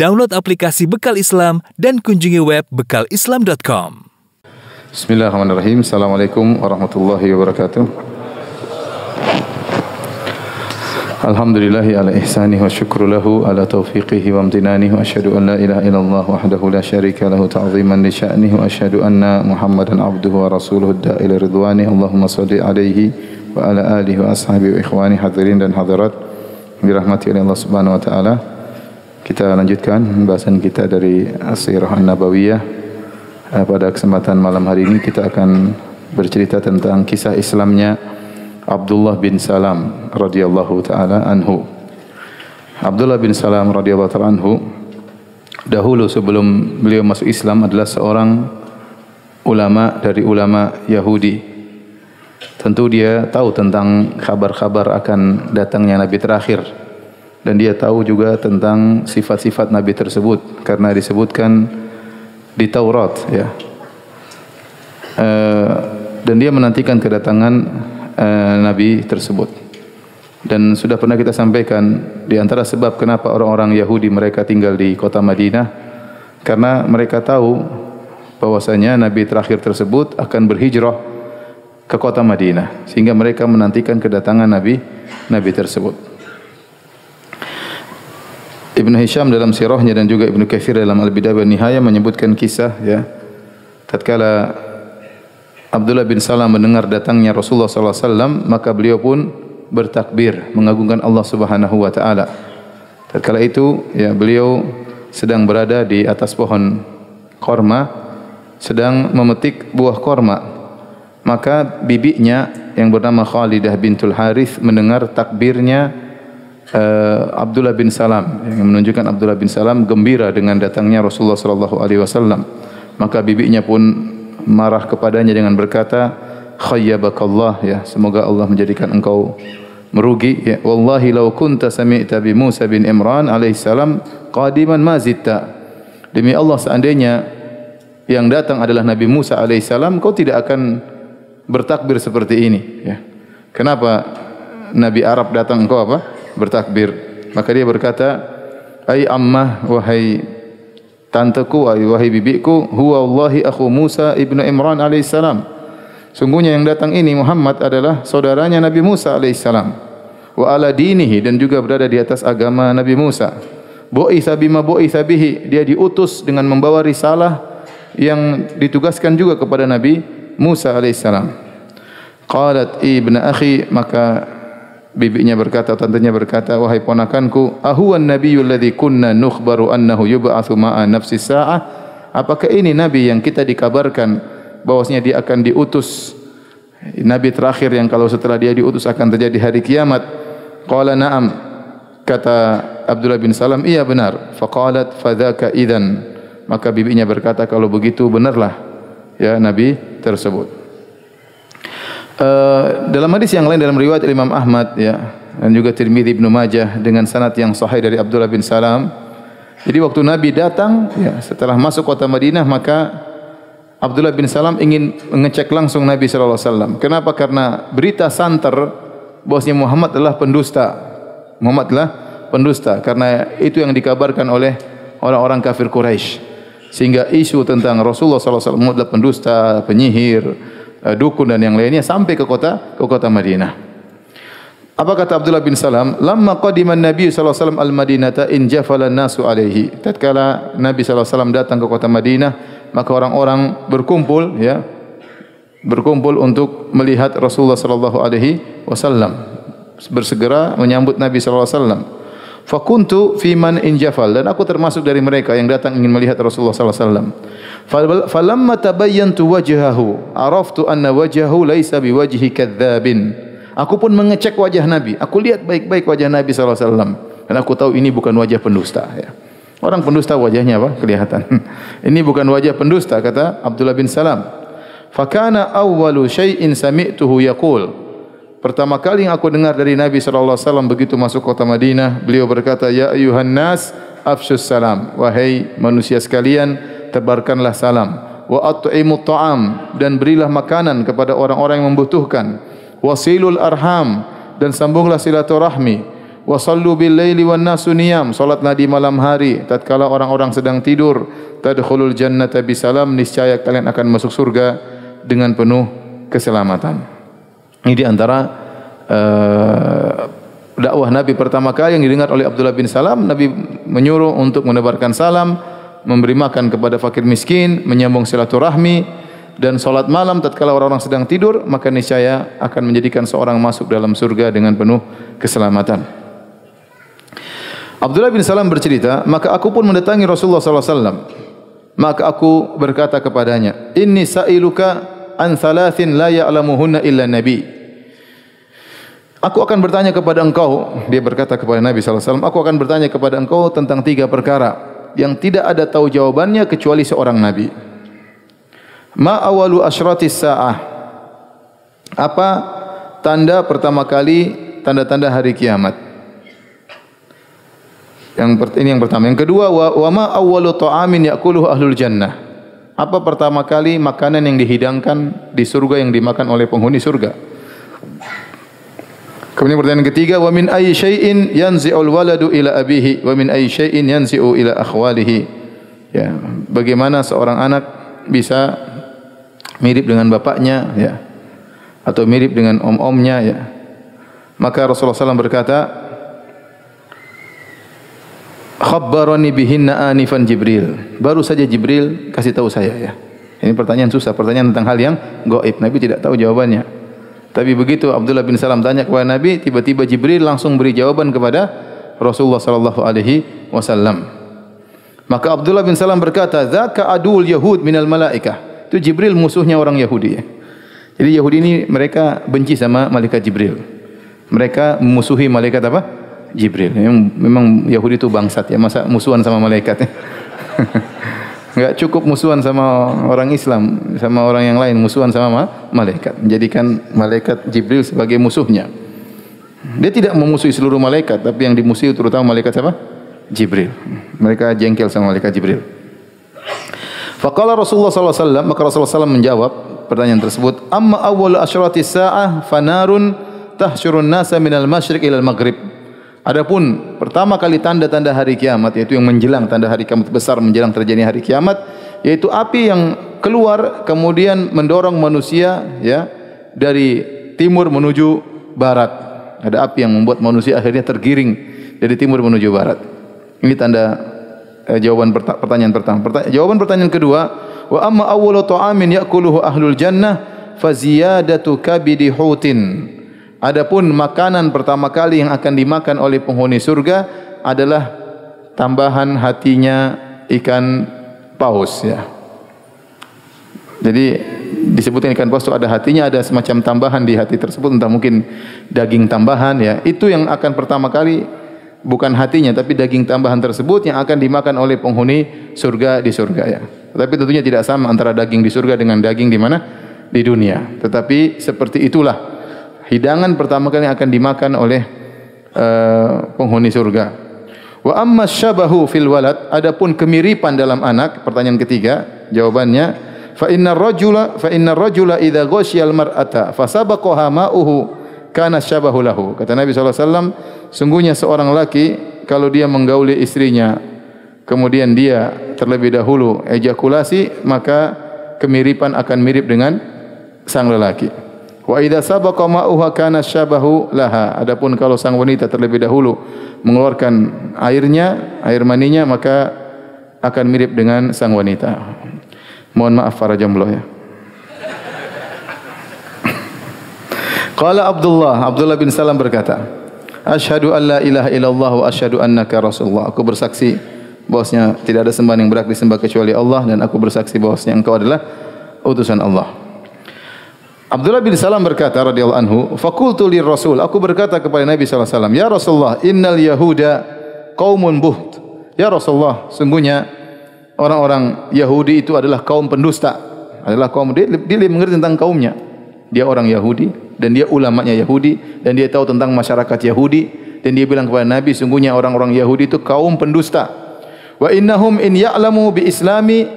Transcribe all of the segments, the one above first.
Download aplikasi Bekal Islam dan kunjungi web bekalislam.com. Bismillahirrahmanirrahim. Assalamualaikum warahmatullahi wabarakatuh. Alhamdulillahi ala ihsanihi wa syukru lahu ala taufiqihi wa amtinanihi wa asyhadu an la ilaha illallah wahdahu la syarika lahu ta'ziman li sya'nihi wa asyhadu anna Muhammadan abduhu wa rasuluhu da'ila ridwani Allahumma salli alaihi wa ala alihi wa ashabihi wa ikhwani hadirin dan hadirat dirahmati oleh Allah Subhanahu wa taala. Kita lanjutkan pembahasan kita dari As-Sirah An-Nabawiyah. Eh, pada kesempatan malam hari ini kita akan bercerita tentang kisah Islamnya Abdullah bin Salam radhiyallahu taala anhu. Abdullah bin Salam radhiyallahu taala anhu dahulu sebelum beliau masuk Islam adalah seorang ulama dari ulama Yahudi. Tentu dia tahu tentang kabar-kabar akan datangnya nabi terakhir dan dia tahu juga tentang sifat-sifat nabi tersebut karena disebutkan di Taurat ya. Uh, dan dia menantikan kedatangan Eh, Nabi tersebut. Dan sudah pernah kita sampaikan di antara sebab kenapa orang-orang Yahudi mereka tinggal di kota Madinah karena mereka tahu bahwasanya Nabi terakhir tersebut akan berhijrah ke kota Madinah sehingga mereka menantikan kedatangan Nabi Nabi tersebut. Ibn Hisham dalam sirahnya dan juga Ibn Kathir dalam Al-Bidayah dan Nihayah menyebutkan kisah ya tatkala Abdullah bin Salam mendengar datangnya Rasulullah sallallahu alaihi wasallam maka beliau pun bertakbir mengagungkan Allah Subhanahu wa taala. Tatkala itu ya beliau sedang berada di atas pohon korma sedang memetik buah korma. Maka bibinya yang bernama Khalidah bintul Harith mendengar takbirnya uh, Abdullah bin Salam. Yang menunjukkan Abdullah bin Salam gembira dengan datangnya Rasulullah sallallahu alaihi wasallam. Maka bibinya pun marah kepadanya dengan berkata khayyabakallah ya semoga Allah menjadikan engkau merugi ya. Wallahi law kunta sami'ta bi Musa bin Imran alaihi salam qadiman ma zitta. Demi Allah seandainya yang datang adalah Nabi Musa alaihi salam kau tidak akan bertakbir seperti ini ya. Kenapa Nabi Arab datang engkau apa bertakbir. Maka dia berkata ai ammah wahai tanteku wahai bibiku huwa Allahi akhu Musa ibnu Imran alaihissalam sungguhnya yang datang ini Muhammad adalah saudaranya Nabi Musa alaihissalam wa ala dinihi dan juga berada di atas agama Nabi Musa. Bu'itsa bima bu'itsa bihi dia diutus dengan membawa risalah yang ditugaskan juga kepada Nabi Musa alaihissalam qalat ibnu akhi maka bibinya berkata, tantenya berkata, wahai ponakanku, ahuwan nabiyul ladzi kunna nukhbaru annahu yub'atsu ma'a nafsi sa'ah? Apakah ini nabi yang kita dikabarkan bahwasanya dia akan diutus nabi terakhir yang kalau setelah dia diutus akan terjadi hari kiamat? Qala na'am. Kata Abdullah bin Salam, iya benar. Faqalat fadzaka idzan. Maka bibinya berkata, kalau begitu benarlah ya nabi tersebut. Eh, dalam hadis yang lain dalam riwayat Imam Ahmad ya dan juga Tirmizi Ibnu Majah dengan sanad yang sahih dari Abdullah bin Salam. Jadi waktu Nabi datang ya setelah masuk kota Madinah maka Abdullah bin Salam ingin mengecek langsung Nabi sallallahu alaihi wasallam. Kenapa? Karena berita santer bahwasanya Muhammad adalah pendusta. Muhammad adalah pendusta karena itu yang dikabarkan oleh orang-orang kafir Quraisy. Sehingga isu tentang Rasulullah sallallahu alaihi wasallam adalah pendusta, penyihir, dukun dan yang lainnya sampai ke kota ke kota Madinah. Apa kata Abdullah bin Salam? Lamma qadima Nabi sallallahu alaihi wasallam al-Madinata in jafala nasu alaihi. Tatkala Nabi wasallam datang ke kota Madinah, maka orang-orang berkumpul ya berkumpul untuk melihat Rasulullah wasallam bersegera menyambut Nabi wasallam. Fakuntu fi man injafal dan aku termasuk dari mereka yang datang ingin melihat Rasulullah sallallahu alaihi wasallam. Falamma tabayyantu wajhahu araftu anna wajhahu laisa biwajhi kadzabin. Aku pun mengecek wajah Nabi. Aku lihat baik-baik wajah Nabi sallallahu alaihi wasallam dan aku tahu ini bukan wajah pendusta ya. Orang pendusta wajahnya apa? Kelihatan. ini bukan wajah pendusta kata Abdullah bin Salam. Fakana awwalu syai'in sami'tuhu yaqul. Pertama kali yang aku dengar dari Nabi sallallahu alaihi wasallam begitu masuk kota Madinah, beliau berkata, "Ya ayuhan nas, afshus salam." Wahai manusia sekalian, tebarkanlah salam wa at'imu ta'am dan berilah makanan kepada orang-orang yang membutuhkan wasilul arham dan sambunglah silaturahmi Wa sallu bil laili wan nasu niyam. Salatlah di malam hari tatkala orang-orang sedang tidur. Tadkhulul jannata bisalam niscaya kalian akan masuk surga dengan penuh keselamatan. Ini di antara uh, dakwah Nabi pertama kali yang didengar oleh Abdullah bin Salam. Nabi menyuruh untuk menebarkan salam, memberi makan kepada fakir miskin, menyambung silaturahmi dan solat malam tatkala orang-orang sedang tidur maka niscaya akan menjadikan seorang masuk dalam surga dengan penuh keselamatan. Abdullah bin Salam bercerita, maka aku pun mendatangi Rasulullah wasallam. Maka aku berkata kepadanya, "Inni sa'iluka an thalathin la ya'lamuhunna illa nabi." Aku akan bertanya kepada engkau, dia berkata kepada Nabi wasallam, aku akan bertanya kepada engkau tentang tiga perkara yang tidak ada tahu jawabannya kecuali seorang nabi. Ma awalu asratis sa'ah Apa tanda pertama kali Tanda-tanda hari kiamat Yang ini yang pertama Yang kedua wa, ma awalu ta'amin yakuluhu ahlul jannah Apa pertama kali makanan yang dihidangkan Di surga yang dimakan oleh penghuni surga? Kemudian pertanyaan ketiga wa min ayyi syai'in yanzi'ul waladu ila abihi? Wa min ayyi syai'in yanzi'u ila akhwalihi? Ya bagaimana seorang anak bisa mirip dengan bapaknya ya atau mirip dengan om-omnya ya. Maka Rasulullah SAW berkata khabbarani bihinna anifan Jibril baru saja Jibril kasih tahu saya ya ini pertanyaan susah pertanyaan tentang hal yang gaib Nabi tidak tahu jawabannya tapi begitu Abdullah bin Salam tanya kepada Nabi tiba-tiba Jibril langsung beri jawaban kepada Rasulullah sallallahu alaihi wasallam maka Abdullah bin Salam berkata zaka adul yahud minal malaikah itu Jibril musuhnya orang Yahudi. Jadi Yahudi ini mereka benci sama malaikat Jibril. Mereka memusuhi malaikat apa? Jibril. Memang, memang Yahudi itu bangsat ya. Masa musuhan sama malaikat? Enggak cukup musuhan sama orang Islam, sama orang yang lain, musuhan sama malaikat. Menjadikan malaikat Jibril sebagai musuhnya. Dia tidak memusuhi seluruh malaikat, tapi yang dimusuhi terutama malaikat siapa? Jibril. Mereka jengkel sama malaikat Jibril. Faqala Rasulullah wasallam maka Rasulullah sallallahu menjawab pertanyaan tersebut amma awwal asyrati sa'ah fanarun tahsyurun nasa minal masyriq ilal maghrib Adapun pertama kali tanda-tanda hari kiamat yaitu yang menjelang tanda hari kiamat besar menjelang terjadi hari kiamat yaitu api yang keluar kemudian mendorong manusia ya dari timur menuju barat ada api yang membuat manusia akhirnya tergiring dari timur menuju barat ini tanda eh, jawaban pertanyaan pertama. Pertanya jawaban pertanyaan kedua, wa amma awwalu ta'amin ya'kuluhu ahlul jannah fa ziyadatu kabidi hutin. Adapun makanan pertama kali yang akan dimakan oleh penghuni surga adalah tambahan hatinya ikan paus ya. Jadi disebutkan ikan paus itu ada hatinya ada semacam tambahan di hati tersebut entah mungkin daging tambahan ya. Itu yang akan pertama kali bukan hatinya tapi daging tambahan tersebut yang akan dimakan oleh penghuni surga di surga ya. Tapi tentunya tidak sama antara daging di surga dengan daging di mana di dunia. Tetapi seperti itulah hidangan pertama kali yang akan dimakan oleh uh, penghuni surga. Wa amma syabahu fil walad adapun kemiripan dalam anak pertanyaan ketiga jawabannya fa inna rajula fa inna rajula idza ghasyal mar'ata fa sabaqaha ma'uhu kana syabahu lahu. Kata Nabi SAW, sungguhnya seorang laki kalau dia menggauli istrinya, kemudian dia terlebih dahulu ejakulasi, maka kemiripan akan mirip dengan sang lelaki. Wa idza sabaqa ma'uha kana syabahu laha. Adapun kalau sang wanita terlebih dahulu mengeluarkan airnya, air maninya, maka akan mirip dengan sang wanita. Mohon maaf para jomblo ya. Qala Abdullah, Abdullah bin Salam berkata, Ashhadu an la ilaha illallah wa ashhadu annaka rasulullah. Aku bersaksi bahwasanya tidak ada sembahan yang berhak disembah kecuali Allah dan aku bersaksi bahwasanya engkau adalah utusan Allah. Abdullah bin Salam berkata radhiyallahu anhu, "Faqultu lir Rasul, aku berkata kepada Nabi sallallahu alaihi wasallam, "Ya Rasulullah, innal yahuda qaumun buht." Ya Rasulullah, sungguhnya orang-orang Yahudi itu adalah kaum pendusta. Adalah kaum dia, dia mengerti tentang kaumnya. Dia orang Yahudi, dan dia ulamanya Yahudi dan dia tahu tentang masyarakat Yahudi dan dia bilang kepada Nabi sungguhnya orang-orang Yahudi itu kaum pendusta wa innahum in ya'lamu bi islami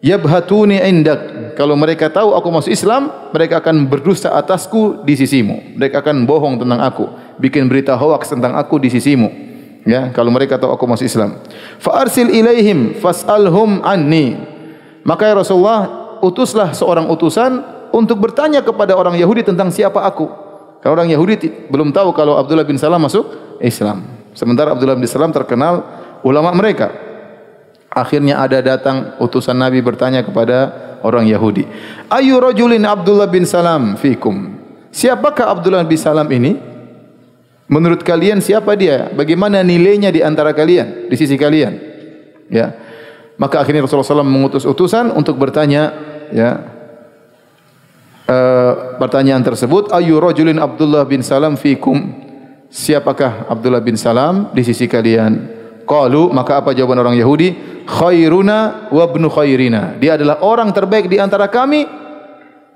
yabhatuni indak kalau mereka tahu aku masuk Islam, mereka akan berdusta atasku di sisimu. Mereka akan bohong tentang aku, bikin berita hoax tentang aku di sisimu. Ya, kalau mereka tahu aku masuk Islam. Fa arsil ilaihim fas'alhum anni. Maka ya Rasulullah, utuslah seorang utusan untuk bertanya kepada orang Yahudi tentang siapa aku. Kalau orang Yahudi belum tahu kalau Abdullah bin Salam masuk Islam. Sementara Abdullah bin Salam terkenal ulama mereka. Akhirnya ada datang utusan Nabi bertanya kepada orang Yahudi. Ayu rajulin Abdullah bin Salam fikum. Siapakah Abdullah bin Salam ini? Menurut kalian siapa dia? Bagaimana nilainya di antara kalian? Di sisi kalian? Ya. Maka akhirnya Rasulullah SAW mengutus utusan untuk bertanya ya, uh, pertanyaan tersebut ayu rajulin Abdullah bin Salam fikum siapakah Abdullah bin Salam di sisi kalian qalu maka apa jawaban orang Yahudi khairuna wa ibnu khairina. Dia adalah orang terbaik di antara kami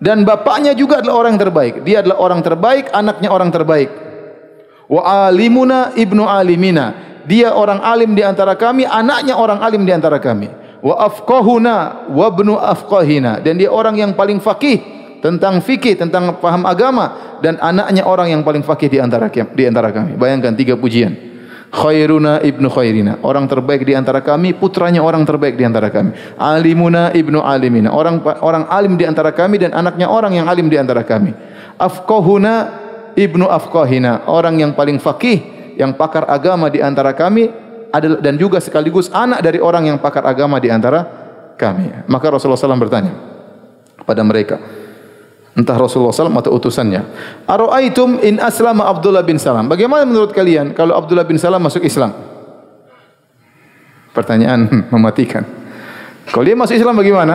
dan bapaknya juga adalah orang terbaik. Dia adalah orang terbaik, anaknya orang terbaik. Wa alimuna ibnu alimina. Dia orang alim di antara kami, anaknya orang alim di antara kami. Wa afqahuna wa ibnu afqahina. Dan dia orang yang paling faqih tentang fikih, tentang paham agama dan anaknya orang yang paling faqih di antara di antara kami. Bayangkan tiga pujian khairuna ibnu khairina. Orang terbaik di antara kami putranya orang terbaik di antara kami. Alimuna ibnu alimina. Orang orang alim di antara kami dan anaknya orang yang alim di antara kami. Afqahuna ibnu afqahina. Orang yang paling faqih yang pakar agama di antara kami adalah dan juga sekaligus anak dari orang yang pakar agama di antara kami. Maka Rasulullah SAW bertanya pada mereka entah Rasulullah SAW atau utusannya. Aro'aitum in aslama Abdullah bin Salam. Bagaimana menurut kalian kalau Abdullah bin Salam masuk Islam? Pertanyaan mematikan. Kalau dia masuk Islam bagaimana?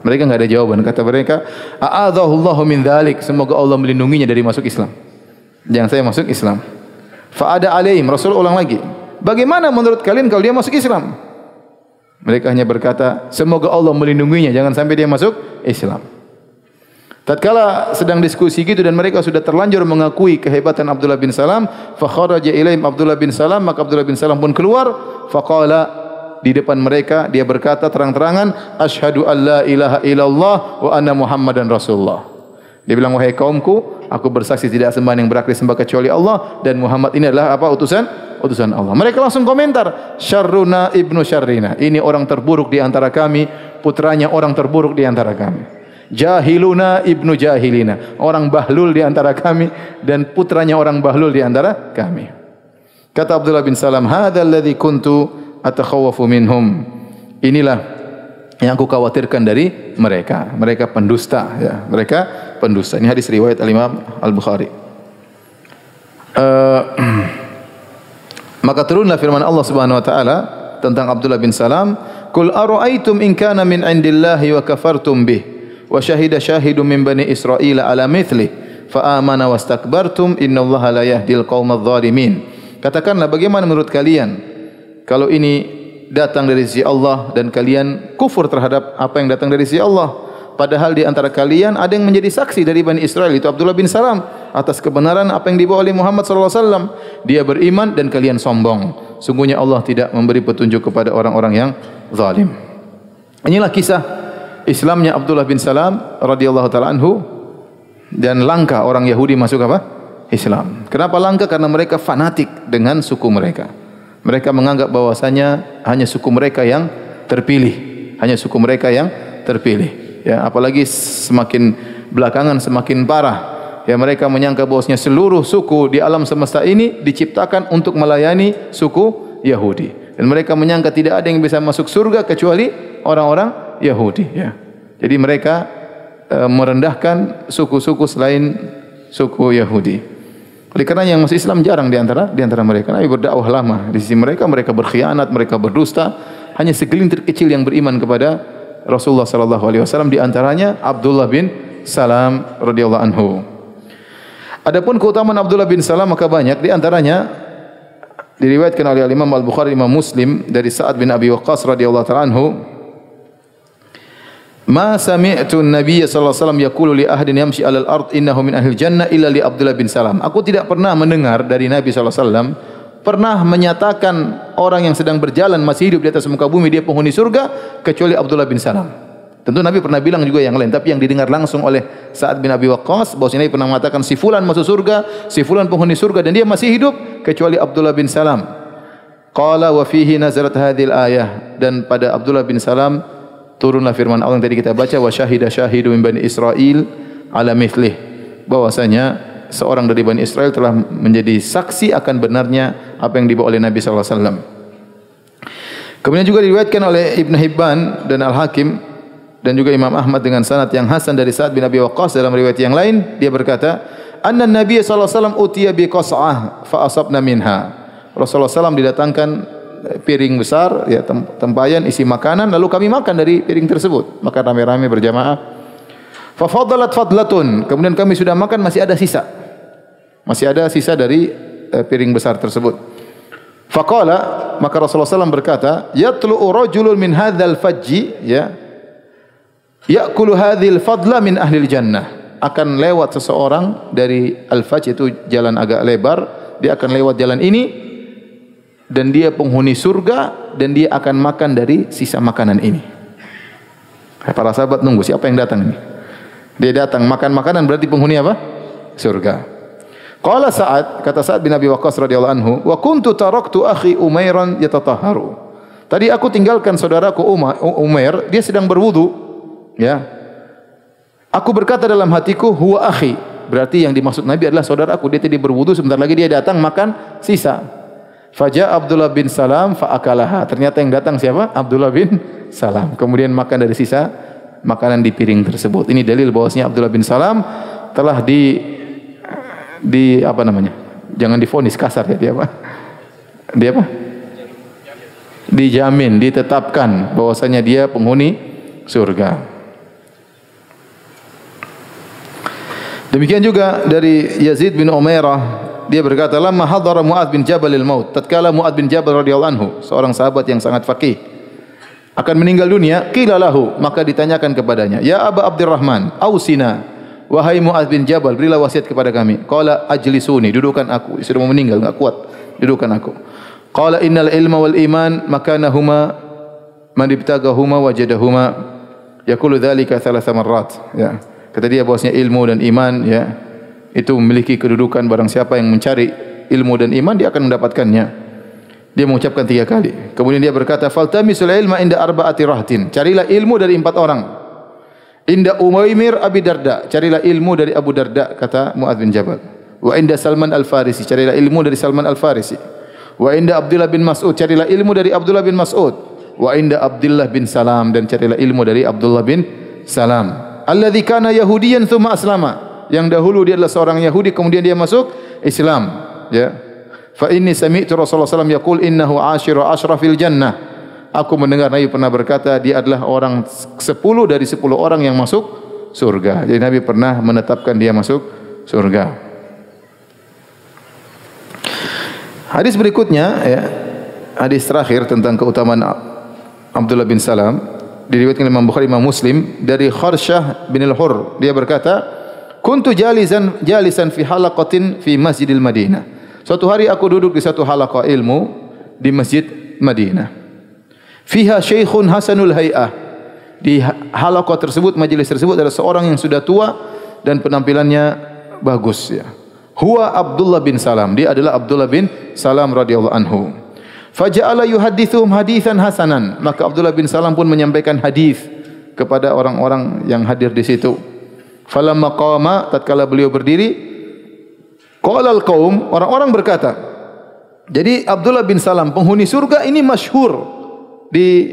Mereka enggak ada jawaban. Kata mereka, A'adzahullahu min dhalik. Semoga Allah melindunginya dari masuk Islam. Jangan saya masuk Islam. Fa'ada alaihim. Rasul ulang lagi. Bagaimana menurut kalian kalau dia masuk Islam? Mereka hanya berkata, semoga Allah melindunginya. Jangan sampai dia masuk Islam. Tatkala sedang diskusi gitu dan mereka sudah terlanjur mengakui kehebatan Abdullah bin Salam, fa kharaja ilaihim Abdullah bin Salam, maka Abdullah bin Salam pun keluar, faqala di depan mereka dia berkata terang-terangan, asyhadu alla ilaha illallah wa anna muhammadan rasulullah. Dia bilang wahai kaumku, aku bersaksi tidak sembahan yang berhak disembah kecuali Allah dan Muhammad ini adalah apa utusan? Utusan Allah. Mereka langsung komentar, syarruna ibnu syarrina. Ini orang terburuk di antara kami, putranya orang terburuk di antara kami jahiluna ibnu jahilina. Orang bahlul di antara kami dan putranya orang bahlul di antara kami. Kata Abdullah bin Salam hadzal ladzi kuntu atakhawafu minhum. Inilah yang aku khawatirkan dari mereka. Mereka pendusta ya. Mereka pendusta. Ini hadis riwayat Al Imam Al Bukhari uh, maka turunlah firman Allah Subhanahu wa taala tentang Abdullah bin Salam kul ara'aitum in kana min indillahi wa kafartum bih wa syahida syahidun min bani Israel ala mithli fa amana wastakbartum innallaha la yahdil qaumadh dhalimin katakanlah bagaimana menurut kalian? Kalau ini datang dari sisi Allah dan kalian kufur terhadap apa yang datang dari sisi Allah padahal di antara kalian ada yang menjadi saksi dari Bani Israel itu Abdullah bin Salam atas kebenaran apa yang dibawa oleh Muhammad sallallahu alaihi wasallam dia beriman dan kalian sombong. Sungguhnya Allah tidak memberi petunjuk kepada orang-orang yang zalim. Inilah kisah Islamnya Abdullah bin Salam radhiyallahu taala anhu dan langka orang Yahudi masuk apa? Islam. Kenapa langka? Karena mereka fanatik dengan suku mereka. Mereka menganggap bahwasanya hanya suku mereka yang terpilih, hanya suku mereka yang terpilih. Ya, apalagi semakin belakangan semakin parah. Ya, mereka menyangka bahwasanya seluruh suku di alam semesta ini diciptakan untuk melayani suku Yahudi. Dan mereka menyangka tidak ada yang bisa masuk surga kecuali orang-orang Yahudi ya. Jadi mereka e, merendahkan suku-suku selain suku Yahudi. Oleh kerana yang masuk Islam jarang di antara di antara mereka. Nabi berdakwah lama di sisi mereka mereka berkhianat, mereka berdusta. Hanya segelintir kecil yang beriman kepada Rasulullah sallallahu alaihi wasallam di antaranya Abdullah bin Salam radhiyallahu anhu. Adapun keutamaan Abdullah bin Salam maka banyak di antaranya diriwayatkan oleh Imam Al-Bukhari Imam Muslim dari Sa'ad bin Abi Waqqas radhiyallahu anhu Ma sami'tu an-nabiy sallallahu alaihi wasallam yaqulu li ahadin yamshi 'alal ard innahu min ahli jannah illa li Abdullah bin Salam. Aku tidak pernah mendengar dari Nabi sallallahu alaihi wasallam pernah menyatakan orang yang sedang berjalan masih hidup di atas muka bumi dia penghuni surga kecuali Abdullah bin Salam. Tentu Nabi pernah bilang juga yang lain, tapi yang didengar langsung oleh Sa'ad bin Abi Waqqas, bahwa Nabi pernah mengatakan si fulan masuk surga, si fulan penghuni surga dan dia masih hidup kecuali Abdullah bin Salam. Qala wa fihi nazarat hadhil ayah dan pada Abdullah bin Salam turunlah firman Allah yang tadi kita baca wa syahida syahidu min bani Israil ala mithlih bahwasanya seorang dari Bani Israel telah menjadi saksi akan benarnya apa yang dibawa oleh Nabi sallallahu alaihi wasallam. Kemudian juga diriwayatkan oleh Ibn Hibban dan Al-Hakim dan juga Imam Ahmad dengan sanad yang hasan dari Sa'ad bin Abi Waqqas dalam riwayat yang lain dia berkata anna Nabi sallallahu alaihi wasallam utiya bi qas'ah fa asabna minha Rasulullah SAW didatangkan eh, piring besar ya tempayan isi makanan lalu kami makan dari piring tersebut. Makan rame-rame berjamaah. Fa fadalat fadlatun. Kemudian kami sudah makan masih ada sisa. Masih ada sisa dari uh, piring besar tersebut. Faqala maka Rasulullah SAW berkata yatlu rajulun min hadzal fajji ya Ya'kulu hadhil fadla min ahli jannah. Akan lewat seseorang dari al-fajr itu jalan agak lebar, dia akan lewat jalan ini dan dia penghuni surga dan dia akan makan dari sisa makanan ini. Para sahabat nunggu siapa yang datang ini? Dia datang makan makanan berarti penghuni apa? Surga. Qala Sa'ad kata Sa'ad bin Abi Waqqas radhiyallahu anhu, "Wa kuntu taraktu akhi Umairan yatatahharu." Tadi aku tinggalkan saudaraku Umair, dia sedang berwudu. Ya. Aku berkata dalam hatiku, huwa akhi. Berarti yang dimaksud Nabi adalah saudaraku. Dia tadi berwudu, sebentar lagi dia datang makan sisa. Faja Abdullah bin Salam faakalaha. Ternyata yang datang siapa? Abdullah bin Salam. Kemudian makan dari sisa makanan di piring tersebut. Ini dalil bahwasanya Abdullah bin Salam telah di di apa namanya? Jangan difonis kasar ya dia apa? Dia apa? Dijamin, ditetapkan bahwasanya dia penghuni surga. Demikian juga dari Yazid bin Umairah dia berkata lama hadara Muad bin Jabal al-maut. Tatkala Muad bin Jabal radhiyallahu anhu seorang sahabat yang sangat faqih akan meninggal dunia qila lahu? Maka ditanyakan kepadanya ya Aba Abdurrahman ausina? Wahai Muad bin Jabal berilah wasiat kepada kami. Qala ajlisuni. Dudukkan aku. Sudah mau meninggal enggak kuat. Dudukkan aku. Qala innal ilma wal iman makanahuma man ibtagahuma wajadahuma yaqulu dhalika thalatha marrat. Ya. Kata dia bahwasanya ilmu dan iman ya itu memiliki kedudukan barang siapa yang mencari ilmu dan iman dia akan mendapatkannya. Dia mengucapkan tiga kali. Kemudian dia berkata, "Faltamisul ilma inda arba'ati rahtin." Carilah ilmu dari empat orang. Inda Umaymir Abi Darda, carilah ilmu dari Abu Darda kata Muadz bin Jabal. Wa inda Salman Al-Farisi, carilah ilmu dari Salman Al-Farisi. Wa inda Abdullah bin Mas'ud, carilah ilmu dari Abdullah bin Mas'ud. Wa inda Abdullah bin Salam dan carilah ilmu dari Abdullah bin Salam alladzi kana yahudiyan thumma aslama yang dahulu dia adalah seorang yahudi kemudian dia masuk Islam ya. Fa inni sami'tu rasulullah wasallam yaqul innahu ashiru ashrafil jannah. Aku mendengar nabi pernah berkata dia adalah orang 10 dari 10 orang yang masuk surga. Jadi nabi pernah menetapkan dia masuk surga. Hadis berikutnya ya. Hadis terakhir tentang keutamaan Abdullah bin Salam diriwayatkan Imam Bukhari Imam Muslim dari Kharsyah bin Al-Hur. Dia berkata kuntu jalisan jalisan fi halaqatin fi Masjidil Madinah. Suatu hari aku duduk di satu halaqah ilmu di Masjid Madinah. Fiha syaikhun hasanul hay'ah. Di halaqah tersebut majlis tersebut ada seorang yang sudah tua dan penampilannya bagus ya. Huwa Abdullah bin Salam. Dia adalah Abdullah bin Salam radhiyallahu anhu. Faja'ala yuhadithuhum hadithan hasanan. Maka Abdullah bin Salam pun menyampaikan hadis kepada orang-orang yang hadir di situ. Falamma qama tatkala beliau berdiri qala al-qaum orang-orang berkata jadi Abdullah bin Salam penghuni surga ini masyhur di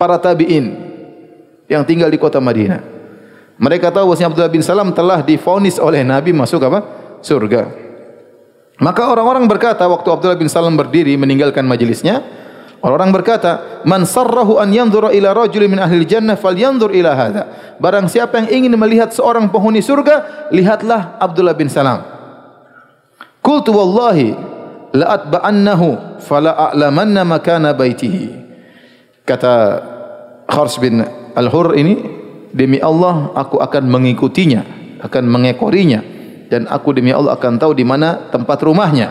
para tabi'in yang tinggal di kota Madinah. Mereka tahu bahwa Abdullah bin Salam telah difonis oleh Nabi masuk apa? Surga. Maka orang-orang berkata waktu Abdullah bin Salam berdiri meninggalkan majlisnya, orang-orang berkata, "Man sarrahu an yanzura ila rajulin min ahli jannah falyanzur ila hadha." Barang siapa yang ingin melihat seorang penghuni surga, lihatlah Abdullah bin Salam. Qultu wallahi la atba'annahu fala a'lamanna makana baitihi. Kata Khars bin Al-Hur ini, demi Allah aku akan mengikutinya, akan mengekorinya dan aku demi Allah akan tahu di mana tempat rumahnya.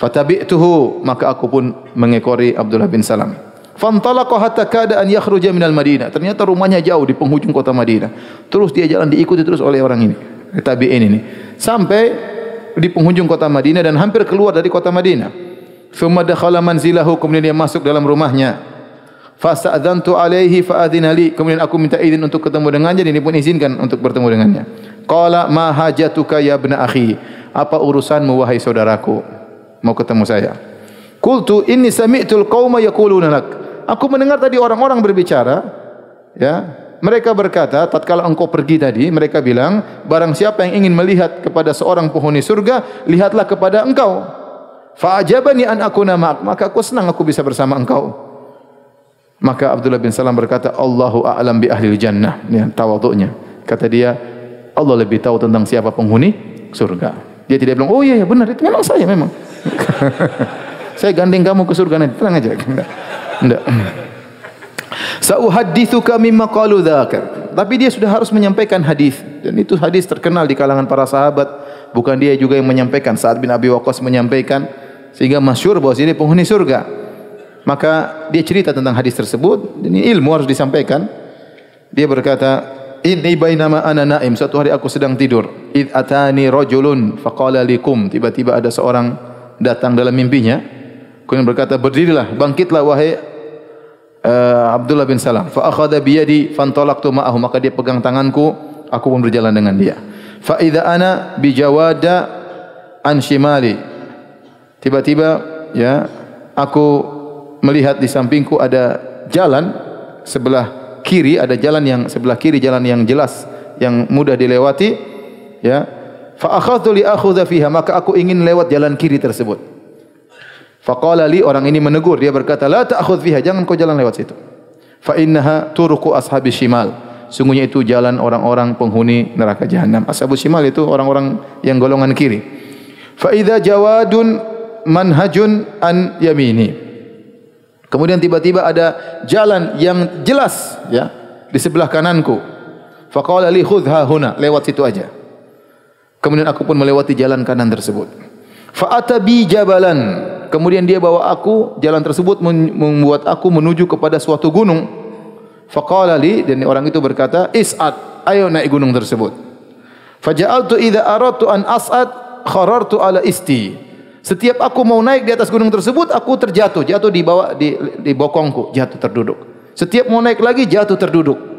Fatabi'tuhu maka aku pun mengekori Abdullah bin Salam. Fantalaqa hatta kada an yakhruja minal Madinah. Ternyata rumahnya jauh di penghujung kota Madinah. Terus dia jalan diikuti terus oleh orang ini. Tabi'in ini. Sampai di penghujung kota Madinah dan hampir keluar dari kota Madinah. Thumma dakhala manzilahu kemudian dia masuk dalam rumahnya. Fasta'dzantu alaihi fa'adzina li. Kemudian aku minta izin untuk ketemu dengannya dan dia pun izinkan untuk bertemu dengannya. Qala ma hajatuka ya ibna akhi? Apa urusanmu wahai saudaraku? Mau ketemu saya. Qultu inni sami'tul qauma yaquluna lak. Aku mendengar tadi orang-orang berbicara, ya. Mereka berkata, tatkala engkau pergi tadi, mereka bilang, barang siapa yang ingin melihat kepada seorang penghuni surga, lihatlah kepada engkau. Fa'ajabani an akuna ma'ak. Maka aku senang aku bisa bersama engkau. Maka Abdullah bin Salam berkata, Allahu a'lam bi ahli jannah. Ya, tawaduknya. Kata dia, Allah lebih tahu tentang siapa penghuni surga. Dia tidak bilang, oh iya, iya benar, itu memang saya memang. saya gandeng kamu ke surga nanti, tenang aja. Tidak. Sauhadithuka mimma qalu dzakar. Tapi dia sudah harus menyampaikan hadis dan itu hadis terkenal di kalangan para sahabat. Bukan dia juga yang menyampaikan. Saat bin Abi Waqqas menyampaikan sehingga masyhur bahwa dia penghuni surga. Maka dia cerita tentang hadis tersebut. Ini ilmu harus disampaikan. Dia berkata, "Inni bainama ana naim." Suatu hari aku sedang tidur. Id atani rajulun faqala likum. Tiba-tiba ada seorang datang dalam mimpinya. Kemudian berkata, "Berdirilah, bangkitlah wahai uh, Abdullah bin Salam. Fa akhadha bi yadi fantalaqtu ma'ahu maka dia pegang tanganku, aku pun berjalan dengan dia. Fa idza ana bi jawada an shimali. Tiba-tiba ya aku melihat di sampingku ada jalan sebelah kiri ada jalan yang sebelah kiri jalan yang jelas yang mudah dilewati ya fa akhadtu li akhudha fiha maka aku ingin lewat jalan kiri tersebut Faqala li orang ini menegur dia berkata la ta'khudh fiha jangan kau jalan lewat situ. Fa innaha turuqu ashabi shimal. Sungguhnya itu jalan orang-orang penghuni neraka jahanam. Ashabus shimal itu orang-orang yang golongan kiri. Fa idza jawadun manhajun an yamini. Kemudian tiba-tiba ada jalan yang jelas ya di sebelah kananku. Faqala li khudha huna lewat situ aja. Kemudian aku pun melewati jalan kanan tersebut. Fa atabi jabalan. Kemudian dia bawa aku jalan tersebut membuat aku menuju kepada suatu gunung. Faqala li dan orang itu berkata is'ad ayo naik gunung tersebut. Faja'altu idza aradtu an as'ad kharartu ala isti. Setiap aku mau naik di atas gunung tersebut aku terjatuh. Jatuh di bawah di di bokongku jatuh terduduk. Setiap mau naik lagi jatuh terduduk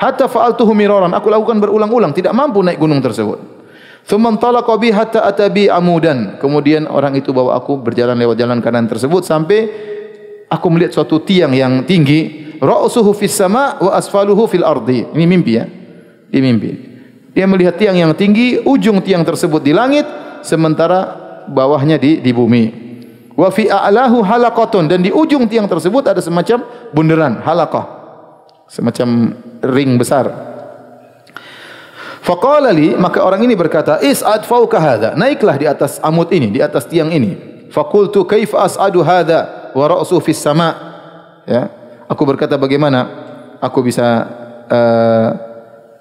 hatta fa'altuhu miraran aku lakukan berulang-ulang tidak mampu naik gunung tersebut Thumma talaqa bi hatta atabi amudan. Kemudian orang itu bawa aku berjalan lewat jalan kanan tersebut sampai aku melihat suatu tiang yang tinggi, ra'suhu fis sama wa asfaluhu fil ardi. Ini mimpi ya. Ini mimpi. Dia melihat tiang yang tinggi, ujung tiang tersebut di langit sementara bawahnya di di bumi. Wa fi a'lahu halaqatun dan di ujung tiang tersebut ada semacam bundaran, halaqah. Semacam ring besar. Faqala li maka orang ini berkata is'ad fawqa hadha? Naiklah di atas amud ini di atas tiang ini. Faqultu kaifa as'adu hadha wa ra'su fis sama? Ya. Aku berkata bagaimana aku bisa uh,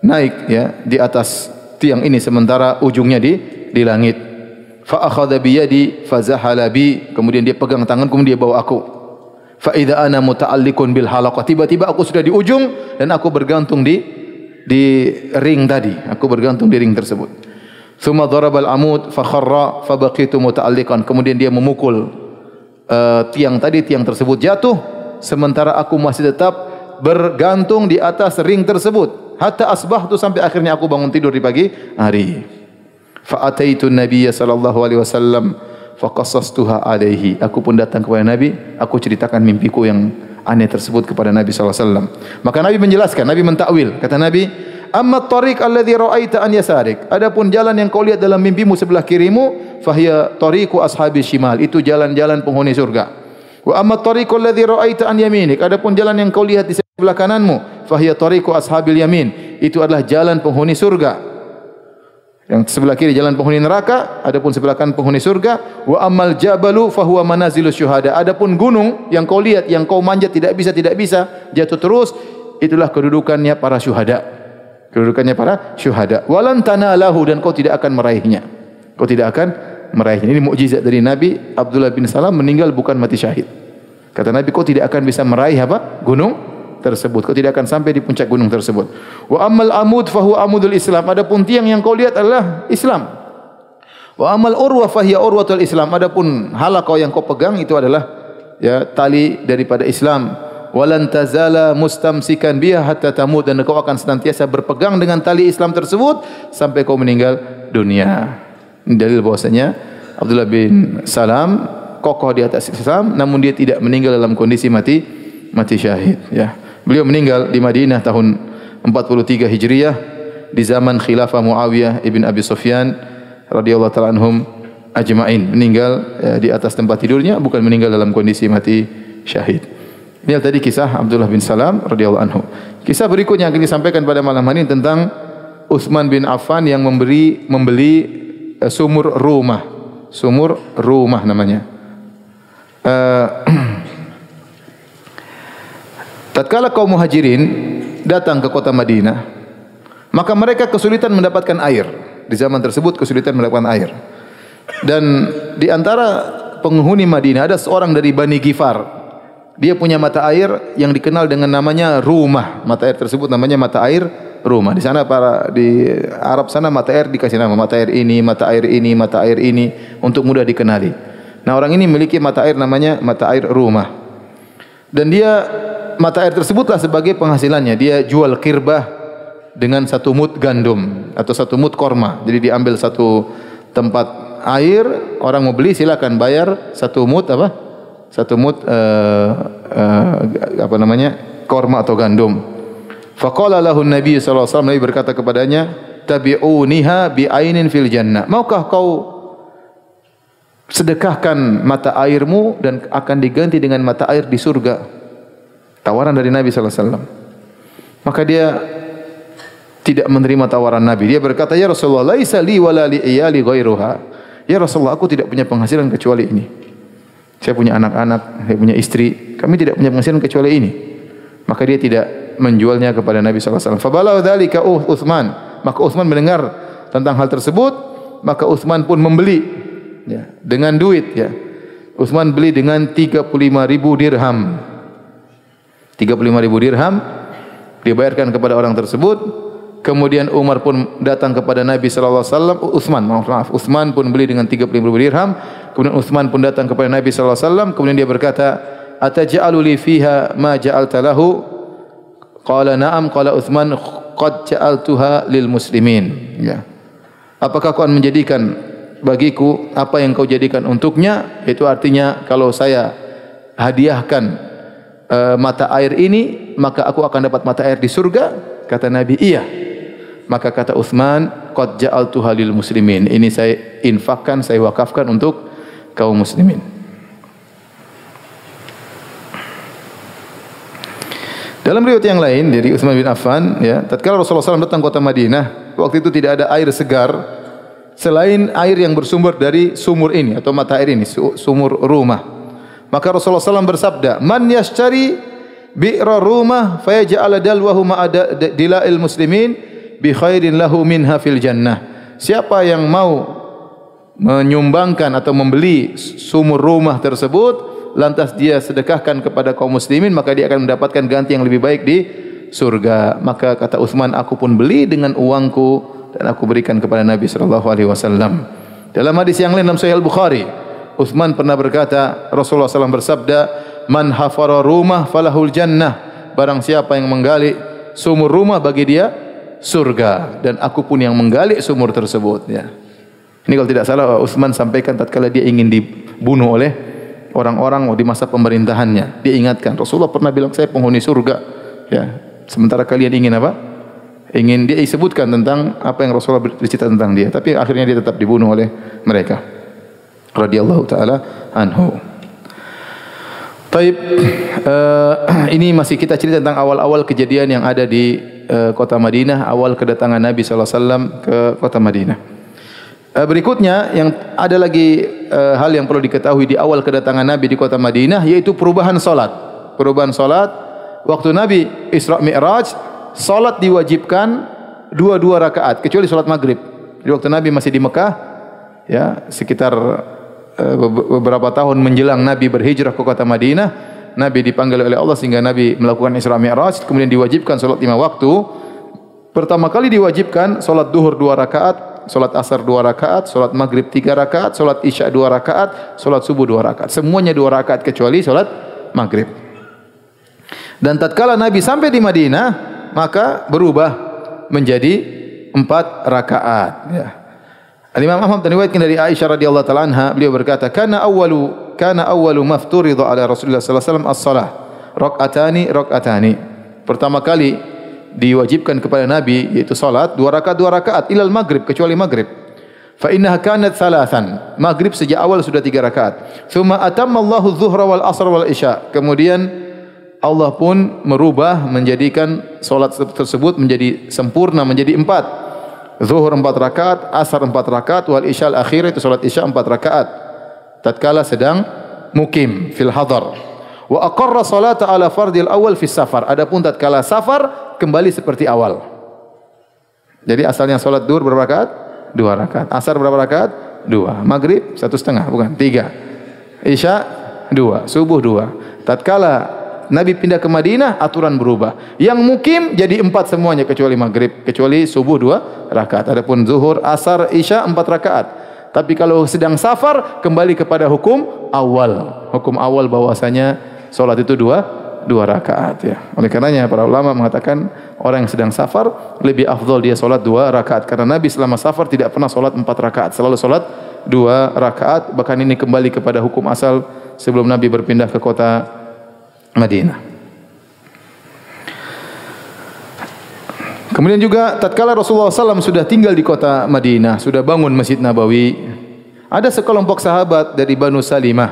naik ya di atas tiang ini sementara ujungnya di di langit? Fa akhadha bi yadi bi. Kemudian dia pegang tangan kemudian dia bawa aku fa idza ana muta'alliqun bil halaqah tiba-tiba aku sudah di ujung dan aku bergantung di di ring tadi. Aku bergantung di ring tersebut. Thumma darabal amud fa kharra fa baqitu muta'alliqan. Kemudian dia memukul uh, tiang tadi, tiang tersebut jatuh sementara aku masih tetap bergantung di atas ring tersebut. Hatta asbahtu sampai akhirnya aku bangun tidur di pagi hari. Fa ataitu Nabi sallallahu alaihi wasallam fa qassastuha alaihi. Aku pun datang kepada Nabi, aku ceritakan mimpiku yang aneh tersebut kepada Nabi sallallahu alaihi wasallam. Maka Nabi menjelaskan, Nabi mentakwil. Kata Nabi, "Amma tariq alladhi ra'aita an yasarik." Adapun jalan yang kau lihat dalam mimpimu sebelah kirimu, fahiya tariqu ashabi shimal. Itu jalan-jalan penghuni surga. Wa amma tariq alladhi ra'aita an yaminik. Adapun jalan yang kau lihat di sebelah kananmu, fahiya tariqu ashabil yamin. Itu adalah jalan penghuni surga. Yang sebelah kiri jalan penghuni neraka, adapun sebelah kanan penghuni surga. Wa amal jabalu fahuwa manazilus syuhada. Adapun gunung yang kau lihat, yang kau manjat tidak bisa tidak bisa jatuh terus, itulah kedudukannya para syuhada. Kedudukannya para syuhada. Walan tanalahu dan kau tidak akan meraihnya. Kau tidak akan meraihnya. Ini mukjizat dari Nabi Abdullah bin Salam meninggal bukan mati syahid. Kata Nabi, kau tidak akan bisa meraih apa? Gunung tersebut. Kau tidak akan sampai di puncak gunung tersebut. Wa amal amud fahu amudul Islam. Adapun tiang yang kau lihat adalah Islam. Wa amal urwa fahiya urwatul Islam. Adapun halaqah yang kau pegang itu adalah ya tali daripada Islam. Walan tazala mustamsikan biha hatta tamut dan kau akan senantiasa berpegang dengan tali Islam tersebut sampai kau meninggal dunia. Dalil bahwasanya Abdullah bin Salam kokoh di atas Islam namun dia tidak meninggal dalam kondisi mati mati syahid ya. Beliau meninggal di Madinah tahun 43 Hijriah di zaman khilafah Muawiyah ibn Abi Sufyan radhiyallahu taala anhum ajma'in meninggal ya, di atas tempat tidurnya bukan meninggal dalam kondisi mati syahid. Ini tadi kisah Abdullah bin Salam radhiyallahu anhu. Kisah berikutnya yang disampaikan pada malam hari ini tentang Utsman bin Affan yang memberi membeli uh, sumur rumah. Sumur rumah namanya. Uh, tatkala kaum muhajirin datang ke kota Madinah, maka mereka kesulitan mendapatkan air. Di zaman tersebut kesulitan mendapatkan air. Dan di antara penghuni Madinah ada seorang dari Bani Gifar. Dia punya mata air yang dikenal dengan namanya rumah. Mata air tersebut namanya mata air rumah. Di sana para di Arab sana mata air dikasih nama mata air ini, mata air ini, mata air ini untuk mudah dikenali. Nah orang ini memiliki mata air namanya mata air rumah. Dan dia mata air tersebutlah sebagai penghasilannya. Dia jual kirbah dengan satu mut gandum atau satu mut korma. Jadi diambil satu tempat air, orang mau beli silakan bayar satu mut apa? Satu mut uh, uh, apa namanya? korma atau gandum. Faqala lahu Nabi sallallahu alaihi wasallam Nabi berkata kepadanya, "Tabi'uniha bi ainin fil jannah." Maukah kau sedekahkan mata airmu dan akan diganti dengan mata air di surga? Tawaran dari Nabi sallallahu alaihi wasallam. Maka dia tidak menerima tawaran Nabi. Dia berkata, "Ya Rasulullah, laisa li wala li iyali ghairuha." Ya Rasulullah, aku tidak punya penghasilan kecuali ini. Saya punya anak-anak, saya punya istri, kami tidak punya penghasilan kecuali ini. Maka dia tidak menjualnya kepada Nabi sallallahu alaihi wasallam. Fabalau dzalika Utsman. Maka Utsman mendengar tentang hal tersebut, maka Utsman pun membeli ya, dengan duit ya. Utsman beli dengan 35 ribu dirham. 35 ribu dirham dibayarkan kepada orang tersebut. Kemudian Umar pun datang kepada Nabi sallallahu alaihi wasallam. Utsman maaf maaf. Utsman pun beli dengan 35 ribu dirham. Kemudian Utsman pun datang kepada Nabi sallallahu alaihi wasallam. Kemudian dia berkata ataj'alu li fiha ma ja'alta lahu? Qala na'am. Qala Utsman qad ja'altuha lil muslimin. Ya. Apakah kau akan menjadikan bagiku apa yang kau jadikan untuknya? Itu artinya kalau saya hadiahkan uh, mata air ini maka aku akan dapat mata air di surga kata Nabi iya. Maka kata Uthman qad ja'altu halil muslimin. Ini saya infakkan saya wakafkan untuk kaum muslimin. Dalam riwayat yang lain dari Uthman bin Affan, ya, tatkala Rasulullah SAW datang kota Madinah, waktu itu tidak ada air segar selain air yang bersumber dari sumur ini atau mata air ini, sumur rumah. Maka Rasulullah SAW bersabda, Man yashtari bi'ra rumah fayaja'ala dalwahu ma'ada dila'il muslimin bi khairin lahu minha fil jannah. Siapa yang mau menyumbangkan atau membeli sumur rumah tersebut, lantas dia sedekahkan kepada kaum muslimin, maka dia akan mendapatkan ganti yang lebih baik di surga. Maka kata Uthman, aku pun beli dengan uangku dan aku berikan kepada Nabi wasallam. Dalam hadis yang lain dalam Sahih Al-Bukhari, Uthman pernah berkata, Rasulullah SAW bersabda, Man hafara rumah falahul jannah. Barang siapa yang menggali sumur rumah bagi dia, surga. Dan aku pun yang menggali sumur tersebut. Ya. Ini kalau tidak salah, Uthman sampaikan tatkala dia ingin dibunuh oleh orang-orang di masa pemerintahannya. Dia ingatkan, Rasulullah pernah bilang, saya penghuni surga. Ya. Sementara kalian ingin apa? Ingin dia sebutkan tentang apa yang Rasulullah bercerita tentang dia. Tapi akhirnya dia tetap dibunuh oleh mereka radhiyallahu taala anhu. Taib uh, ini masih kita cerita tentang awal-awal kejadian yang ada di uh, kota Madinah, awal kedatangan Nabi sallallahu alaihi wasallam ke kota Madinah. Uh, berikutnya yang ada lagi uh, hal yang perlu diketahui di awal kedatangan Nabi di kota Madinah yaitu perubahan salat. Perubahan salat waktu Nabi Isra Mi'raj, salat diwajibkan dua-dua rakaat kecuali salat Maghrib. Di waktu Nabi masih di Mekah ya sekitar beberapa tahun menjelang Nabi berhijrah ke kota Madinah, Nabi dipanggil oleh Allah sehingga Nabi melakukan Isra Mi'raj, kemudian diwajibkan solat lima waktu. Pertama kali diwajibkan solat duhur dua rakaat, solat asar dua rakaat, solat maghrib tiga rakaat, solat isya dua rakaat, solat subuh dua rakaat. Semuanya dua rakaat kecuali solat maghrib. Dan tatkala Nabi sampai di Madinah, maka berubah menjadi empat rakaat. Ya. Imam Ahmad meriwayatkan dari Aisyah radhiyallahu taala anha, beliau berkata, "Kana awwalu kana awwalu mafturidha ala Rasulullah sallallahu alaihi wasallam as-salah, rak'atani rak'atani." Pertama kali diwajibkan kepada Nabi yaitu salat dua rakaat dua rakaat ilal maghrib kecuali maghrib. Fa innaha kanat thalathan. Maghrib sejak awal sudah tiga rakaat. Thumma atamma Allahu dhuhra wal asr wal isya. Kemudian Allah pun merubah menjadikan solat tersebut menjadi sempurna menjadi empat. Zuhur empat rakaat, asar empat rakaat, wal isya akhir itu solat isya empat rakaat. Tatkala sedang mukim fil hadar. Wa aqarra salata ala fardil awal fis safar. Adapun tatkala safar kembali seperti awal. Jadi asalnya solat duhur berapa rakaat? Dua rakaat. Asar berapa rakaat? Dua. Maghrib satu setengah bukan tiga. Isya dua. Subuh dua. Tatkala Nabi pindah ke Madinah, aturan berubah. Yang mukim jadi empat semuanya kecuali maghrib, kecuali subuh dua rakaat. Adapun zuhur, asar, isya empat rakaat. Tapi kalau sedang safar, kembali kepada hukum awal. Hukum awal bahwasanya solat itu dua dua rakaat. Ya. Oleh karenanya para ulama mengatakan orang yang sedang safar lebih afdol dia solat dua rakaat. Karena Nabi selama safar tidak pernah solat empat rakaat. Selalu solat dua rakaat. Bahkan ini kembali kepada hukum asal sebelum Nabi berpindah ke kota Madinah. Kemudian juga tatkala Rasulullah SAW sudah tinggal di kota Madinah, sudah bangun Masjid Nabawi, ada sekelompok sahabat dari Banu Salimah.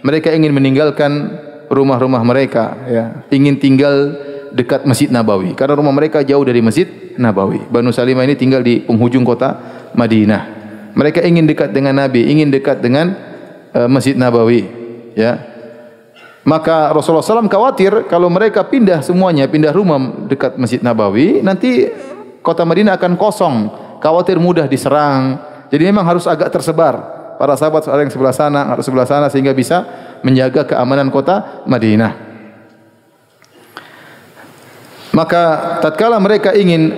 Mereka ingin meninggalkan rumah-rumah mereka, ya, ingin tinggal dekat Masjid Nabawi karena rumah mereka jauh dari Masjid Nabawi. Banu Salimah ini tinggal di penghujung kota Madinah. Mereka ingin dekat dengan Nabi, ingin dekat dengan uh, Masjid Nabawi, ya. Maka Rasulullah SAW khawatir kalau mereka pindah semuanya, pindah rumah dekat Masjid Nabawi, nanti kota Madinah akan kosong. Khawatir mudah diserang. Jadi memang harus agak tersebar. Para sahabat ada yang sebelah sana, harus sebelah sana sehingga bisa menjaga keamanan kota Madinah. Maka tatkala mereka ingin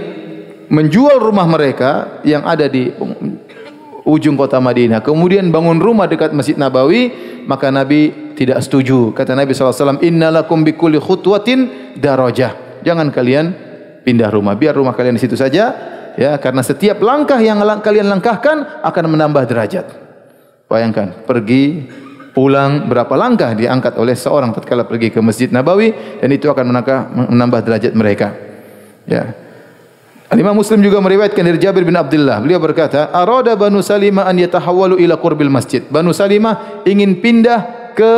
menjual rumah mereka yang ada di ujung kota Madinah, kemudian bangun rumah dekat Masjid Nabawi, maka Nabi tidak setuju. Kata Nabi SAW, Inna lakum bikuli khutwatin darajah. Jangan kalian pindah rumah. Biar rumah kalian di situ saja. Ya, karena setiap langkah yang kalian langkahkan akan menambah derajat. Bayangkan, pergi, pulang, berapa langkah diangkat oleh seorang tatkala pergi ke Masjid Nabawi dan itu akan menambah derajat mereka. Ya. Imam Muslim juga meriwayatkan dari Jabir bin Abdullah. Beliau berkata, "Arada Banu Salimah an yatahawwalu ila qurbil masjid." Banu Salimah ingin pindah ke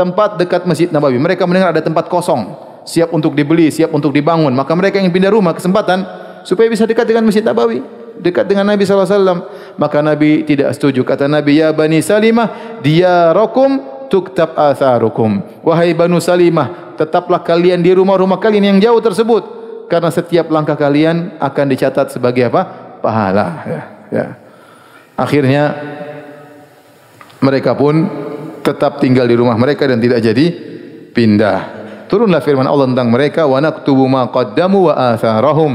tempat dekat Masjid Nabawi. Mereka mendengar ada tempat kosong, siap untuk dibeli, siap untuk dibangun. Maka mereka ingin pindah rumah kesempatan supaya bisa dekat dengan Masjid Nabawi, dekat dengan Nabi SAW. Maka Nabi tidak setuju. Kata Nabi, Ya Bani Salimah, dia rokum tuktab atharukum. Wahai Banu Salimah, tetaplah kalian di rumah-rumah kalian yang jauh tersebut. Karena setiap langkah kalian akan dicatat sebagai apa? Pahala. Ya. ya. Akhirnya mereka pun tetap tinggal di rumah mereka dan tidak jadi pindah. Turunlah firman Allah tentang mereka wa naktubu ma qaddamu wa atharahum.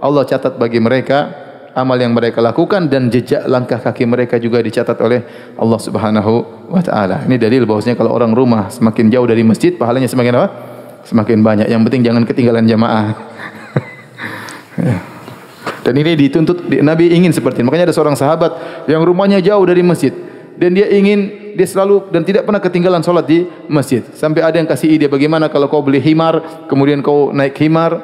Allah catat bagi mereka amal yang mereka lakukan dan jejak langkah kaki mereka juga dicatat oleh Allah Subhanahu wa taala. Ini dalil bahwasanya kalau orang rumah semakin jauh dari masjid pahalanya semakin apa? Semakin banyak. Yang penting jangan ketinggalan jamaah. Ya. Dan ini dituntut Nabi ingin seperti ini. Makanya ada seorang sahabat yang rumahnya jauh dari masjid dan dia ingin dia selalu dan tidak pernah ketinggalan solat di masjid. Sampai ada yang kasih ide bagaimana kalau kau beli himar, kemudian kau naik himar,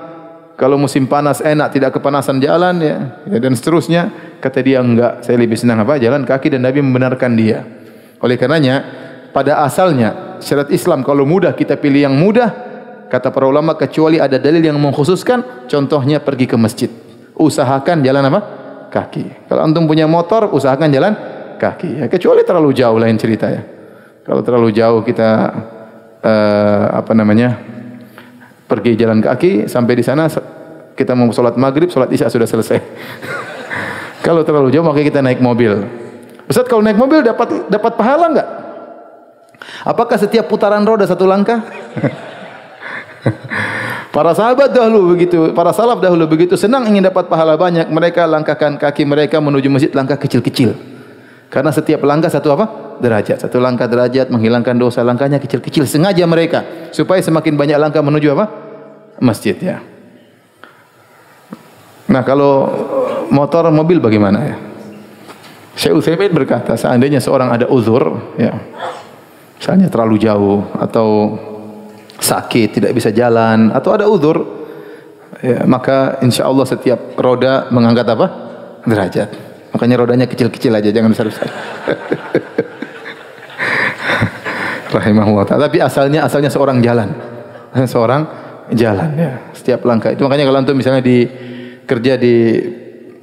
kalau musim panas enak tidak kepanasan jalan ya, ya dan seterusnya. Kata dia enggak, saya lebih senang apa? Jalan kaki dan Nabi membenarkan dia. Oleh karenanya pada asalnya syarat Islam kalau mudah kita pilih yang mudah kata para ulama kecuali ada dalil yang mengkhususkan contohnya pergi ke masjid usahakan jalan apa kaki kalau antum punya motor usahakan jalan kaki. Ya, kecuali terlalu jauh lain cerita ya. Kalau terlalu jauh kita uh, apa namanya pergi jalan kaki sampai di sana kita mau sholat maghrib, sholat isya sudah selesai. kalau terlalu jauh maka kita naik mobil. Ustaz kalau naik mobil dapat dapat pahala enggak? Apakah setiap putaran roda satu langkah? Para sahabat dahulu begitu, para salaf dahulu begitu senang ingin dapat pahala banyak, mereka langkahkan kaki mereka menuju masjid langkah kecil-kecil. Karena setiap langkah satu apa? Derajat. Satu langkah derajat menghilangkan dosa, langkahnya kecil-kecil. Sengaja mereka supaya semakin banyak langkah menuju apa? Masjid ya. Nah, kalau motor mobil bagaimana ya? Syekh Utsaimin berkata, seandainya seorang ada uzur, ya. Misalnya terlalu jauh atau sakit, tidak bisa jalan atau ada uzur, ya, maka insya Allah setiap roda mengangkat apa? Derajat. Makanya rodanya kecil-kecil aja, jangan besar-besar. Rahimahullah. Tapi asalnya asalnya seorang jalan, seorang jalan ya. Setiap langkah itu makanya kalau antum misalnya di kerja di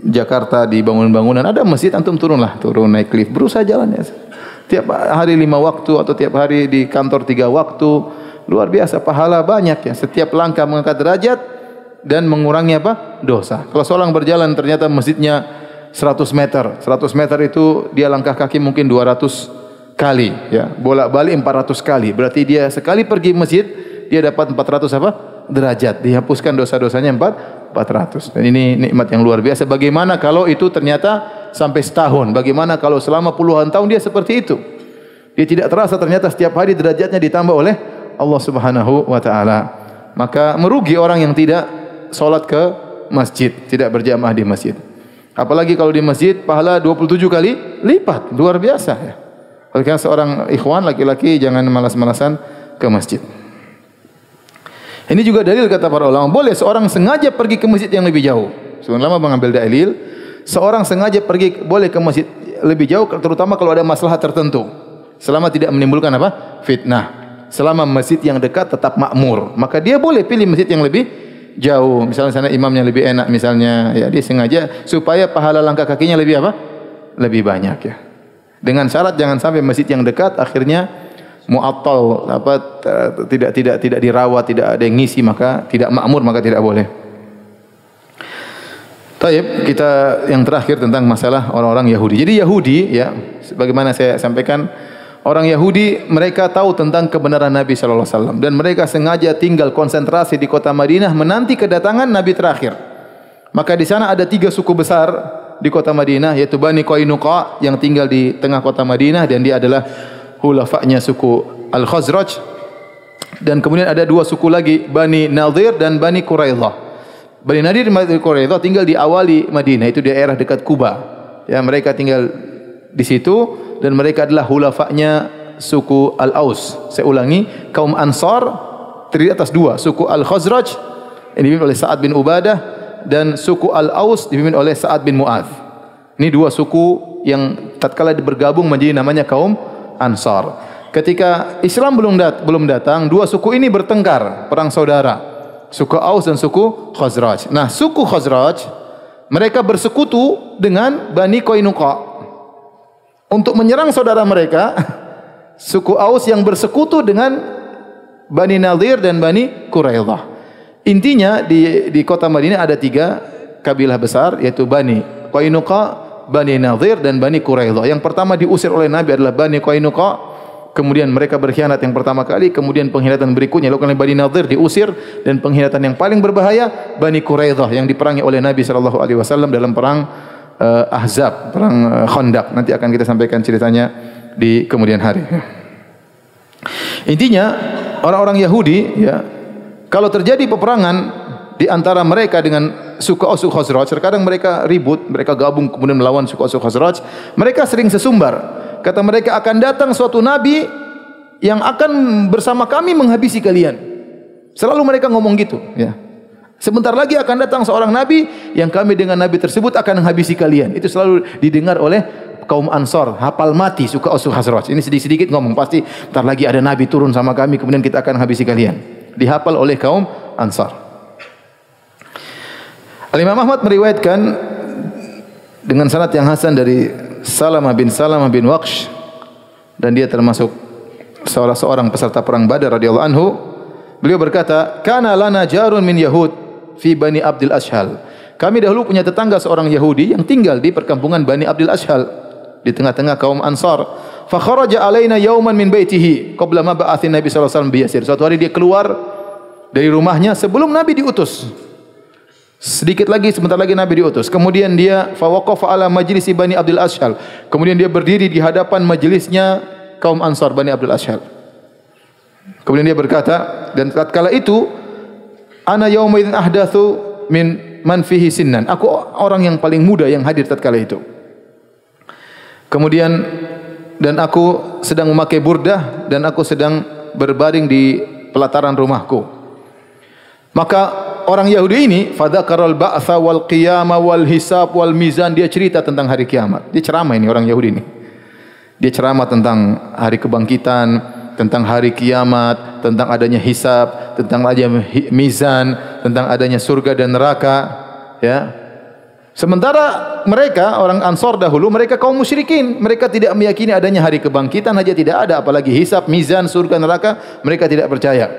Jakarta di bangunan-bangunan ada masjid antum turunlah turun naik lift berusaha jalan ya. Tiap hari lima waktu atau tiap hari di kantor tiga waktu luar biasa pahala banyak ya setiap langkah mengangkat derajat dan mengurangi apa dosa kalau seorang berjalan ternyata masjidnya 100 meter. 100 meter itu dia langkah kaki mungkin 200 kali ya. Bolak-balik 400 kali. Berarti dia sekali pergi masjid dia dapat 400 apa? Derajat. Dihapuskan dosa-dosanya 4 400 dan ini nikmat yang luar biasa. Bagaimana kalau itu ternyata sampai setahun? Bagaimana kalau selama puluhan tahun dia seperti itu? Dia tidak terasa ternyata setiap hari derajatnya ditambah oleh Allah Subhanahu wa taala. Maka merugi orang yang tidak salat ke masjid, tidak berjamaah di masjid. Apalagi kalau di masjid pahala 27 kali lipat, luar biasa ya. Oleh karena seorang ikhwan laki-laki jangan malas-malasan ke masjid. Ini juga dalil kata para ulama, boleh seorang sengaja pergi ke masjid yang lebih jauh. Sebenarnya lama mengambil dalil, seorang sengaja pergi boleh ke masjid lebih jauh terutama kalau ada masalah tertentu. Selama tidak menimbulkan apa? fitnah selama masjid yang dekat tetap makmur maka dia boleh pilih masjid yang lebih jauh. Misalnya sana imamnya lebih enak misalnya. Ya dia sengaja supaya pahala langkah kakinya lebih apa? Lebih banyak ya. Dengan syarat jangan sampai masjid yang dekat akhirnya muattal apa tidak tidak tidak dirawat tidak ada yang ngisi maka tidak makmur maka tidak boleh. Taib kita yang terakhir tentang masalah orang-orang Yahudi. Jadi Yahudi ya, sebagaimana saya sampaikan Orang Yahudi mereka tahu tentang kebenaran Nabi sallallahu alaihi wasallam dan mereka sengaja tinggal konsentrasi di kota Madinah menanti kedatangan Nabi terakhir. Maka di sana ada tiga suku besar di kota Madinah yaitu Bani Qainuqa yang tinggal di tengah kota Madinah dan dia adalah hulafanya suku Al-Khazraj dan kemudian ada dua suku lagi Bani Nadir dan Bani Quraidah. Bani Nadir dan Bani Quraidah tinggal di awali Madinah itu di daerah dekat Kuba. Ya mereka tinggal di situ dan mereka adalah hulafaknya suku Al-Aus. Saya ulangi, kaum Ansar terdiri atas dua, suku Al-Khazraj yang dipimpin oleh Sa'ad bin Ubadah dan suku Al-Aus dipimpin oleh Sa'ad bin Mu'adh. Ini dua suku yang tatkala bergabung menjadi namanya kaum Ansar. Ketika Islam belum dat belum datang, dua suku ini bertengkar, perang saudara. Suku Aus dan suku Khazraj. Nah, suku Khazraj mereka bersekutu dengan Bani Qainuqa untuk menyerang saudara mereka suku Aus yang bersekutu dengan Bani Nadir dan Bani Quraidah. Intinya di di kota Madinah ada tiga kabilah besar yaitu Bani Qainuqa, Bani Nadir dan Bani Quraidah. Yang pertama diusir oleh Nabi adalah Bani Qainuqa. Kemudian mereka berkhianat yang pertama kali, kemudian pengkhianatan berikutnya lakukan oleh Bani Nadir diusir dan pengkhianatan yang paling berbahaya Bani Quraidah yang diperangi oleh Nabi sallallahu alaihi wasallam dalam perang uh, Ahzab, perang uh, Khandaq. Nanti akan kita sampaikan ceritanya di kemudian hari. Intinya orang-orang Yahudi ya kalau terjadi peperangan di antara mereka dengan suku Aus Khazraj, terkadang mereka ribut, mereka gabung kemudian melawan suku Aus Khazraj, mereka sering sesumbar. Kata mereka akan datang suatu nabi yang akan bersama kami menghabisi kalian. Selalu mereka ngomong gitu, ya. Sebentar lagi akan datang seorang nabi yang kami dengan nabi tersebut akan menghabisi kalian. Itu selalu didengar oleh kaum Ansor, hafal mati suka Usu Hazraj. Ini sedikit-sedikit ngomong pasti entar lagi ada nabi turun sama kami kemudian kita akan menghabisi kalian. Dihafal oleh kaum Ansar. Al-Imam Ahmad meriwayatkan dengan sanad yang hasan dari Salamah bin Salamah bin Waqsh dan dia termasuk seorang seorang peserta perang Badar radhiyallahu anhu. Beliau berkata, "Kana lana jarun min Yahud fi Bani Abdul Ashal. Kami dahulu punya tetangga seorang Yahudi yang tinggal di perkampungan Bani Abdul Ashal di tengah-tengah kaum Ansar. fa kharaja alaina yawman min baitihi qabla ma ba'athin Nabi sallallahu alaihi wasallam biyasir. Suatu hari dia keluar dari rumahnya sebelum Nabi diutus. Sedikit lagi sebentar lagi Nabi diutus. Kemudian dia fa waqafa ala majlis Bani Abdul Ashal. Kemudian dia berdiri di hadapan majelisnya kaum Ansar Bani Abdul Ashal. Kemudian dia berkata dan tatkala itu ana yauma idzin ahdatsu min man fihi sinnan. Aku orang yang paling muda yang hadir tatkala itu. Kemudian dan aku sedang memakai burdah dan aku sedang berbaring di pelataran rumahku. Maka orang Yahudi ini fadzakaral ba'tsa wal qiyamah wal hisab wal mizan dia cerita tentang hari kiamat. Dia ceramah ini orang Yahudi ini. Dia ceramah tentang hari kebangkitan, tentang hari kiamat, tentang adanya hisab, tentang adanya mizan, tentang adanya surga dan neraka, ya. Sementara mereka orang Ansor dahulu mereka kaum musyrikin, mereka tidak meyakini adanya hari kebangkitan saja tidak ada apalagi hisab, mizan, surga, neraka, mereka tidak percaya.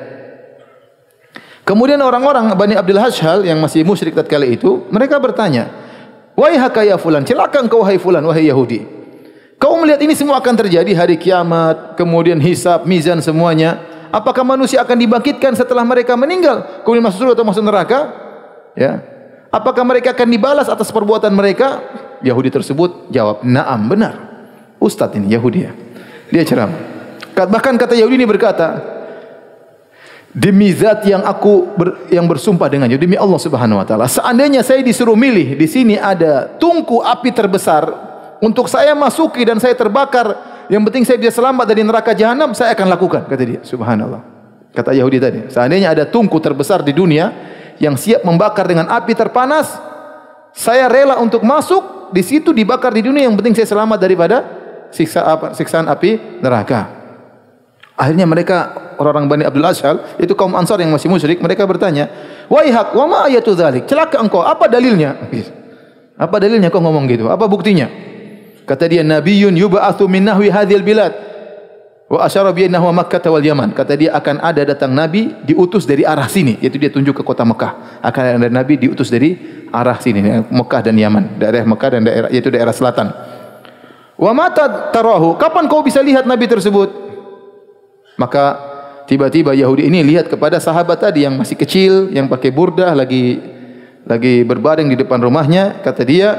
Kemudian orang-orang Bani Abdul Hashal yang masih musyrik tatkala itu, mereka bertanya, "Wahai hakaya fulan, celaka engkau wahai fulan, wahai Yahudi. Kau melihat ini semua akan terjadi hari kiamat, kemudian hisab, mizan semuanya. Apakah manusia akan dibangkitkan setelah mereka meninggal, kemudian masuk surga atau masuk neraka?" Ya. Apakah mereka akan dibalas atas perbuatan mereka? Yahudi tersebut jawab, "Na'am, benar." Ustaz ini Yahudi ya. Dia ceramah. Bahkan kata Yahudi ini berkata, "Demi zat yang aku ber, yang bersumpah dengannya, demi Allah Subhanahu wa taala, seandainya saya disuruh milih, di sini ada tungku api terbesar untuk saya masuki dan saya terbakar, yang penting saya bisa selamat dari neraka jahanam, saya akan lakukan," kata dia. Subhanallah. Kata Yahudi tadi, seandainya ada tungku terbesar di dunia, yang siap membakar dengan api terpanas, saya rela untuk masuk di situ dibakar di dunia yang penting saya selamat daripada siksa apa siksaan api neraka. Akhirnya mereka orang-orang Bani Abdul Ashal itu kaum Ansar yang masih musyrik mereka bertanya, "Wahai hak, wa ma ayatu dzalik?" Celaka engkau, apa dalilnya? Apa dalilnya kau ngomong gitu? Apa buktinya? Kata dia, "Nabiyyun yub'atsu min nahwi hadhil bilad." Wa asyara bi annahu Makkah wal Yaman. Kata dia akan ada datang nabi diutus dari arah sini, yaitu dia tunjuk ke kota Mekah. Akan ada nabi diutus dari arah sini, Mekah dan Yaman, daerah Mekah dan daerah yaitu daerah selatan. Wa mata tarahu? Kapan kau bisa lihat nabi tersebut? Maka tiba-tiba Yahudi ini lihat kepada sahabat tadi yang masih kecil, yang pakai burdah lagi lagi berbaring di depan rumahnya, kata dia,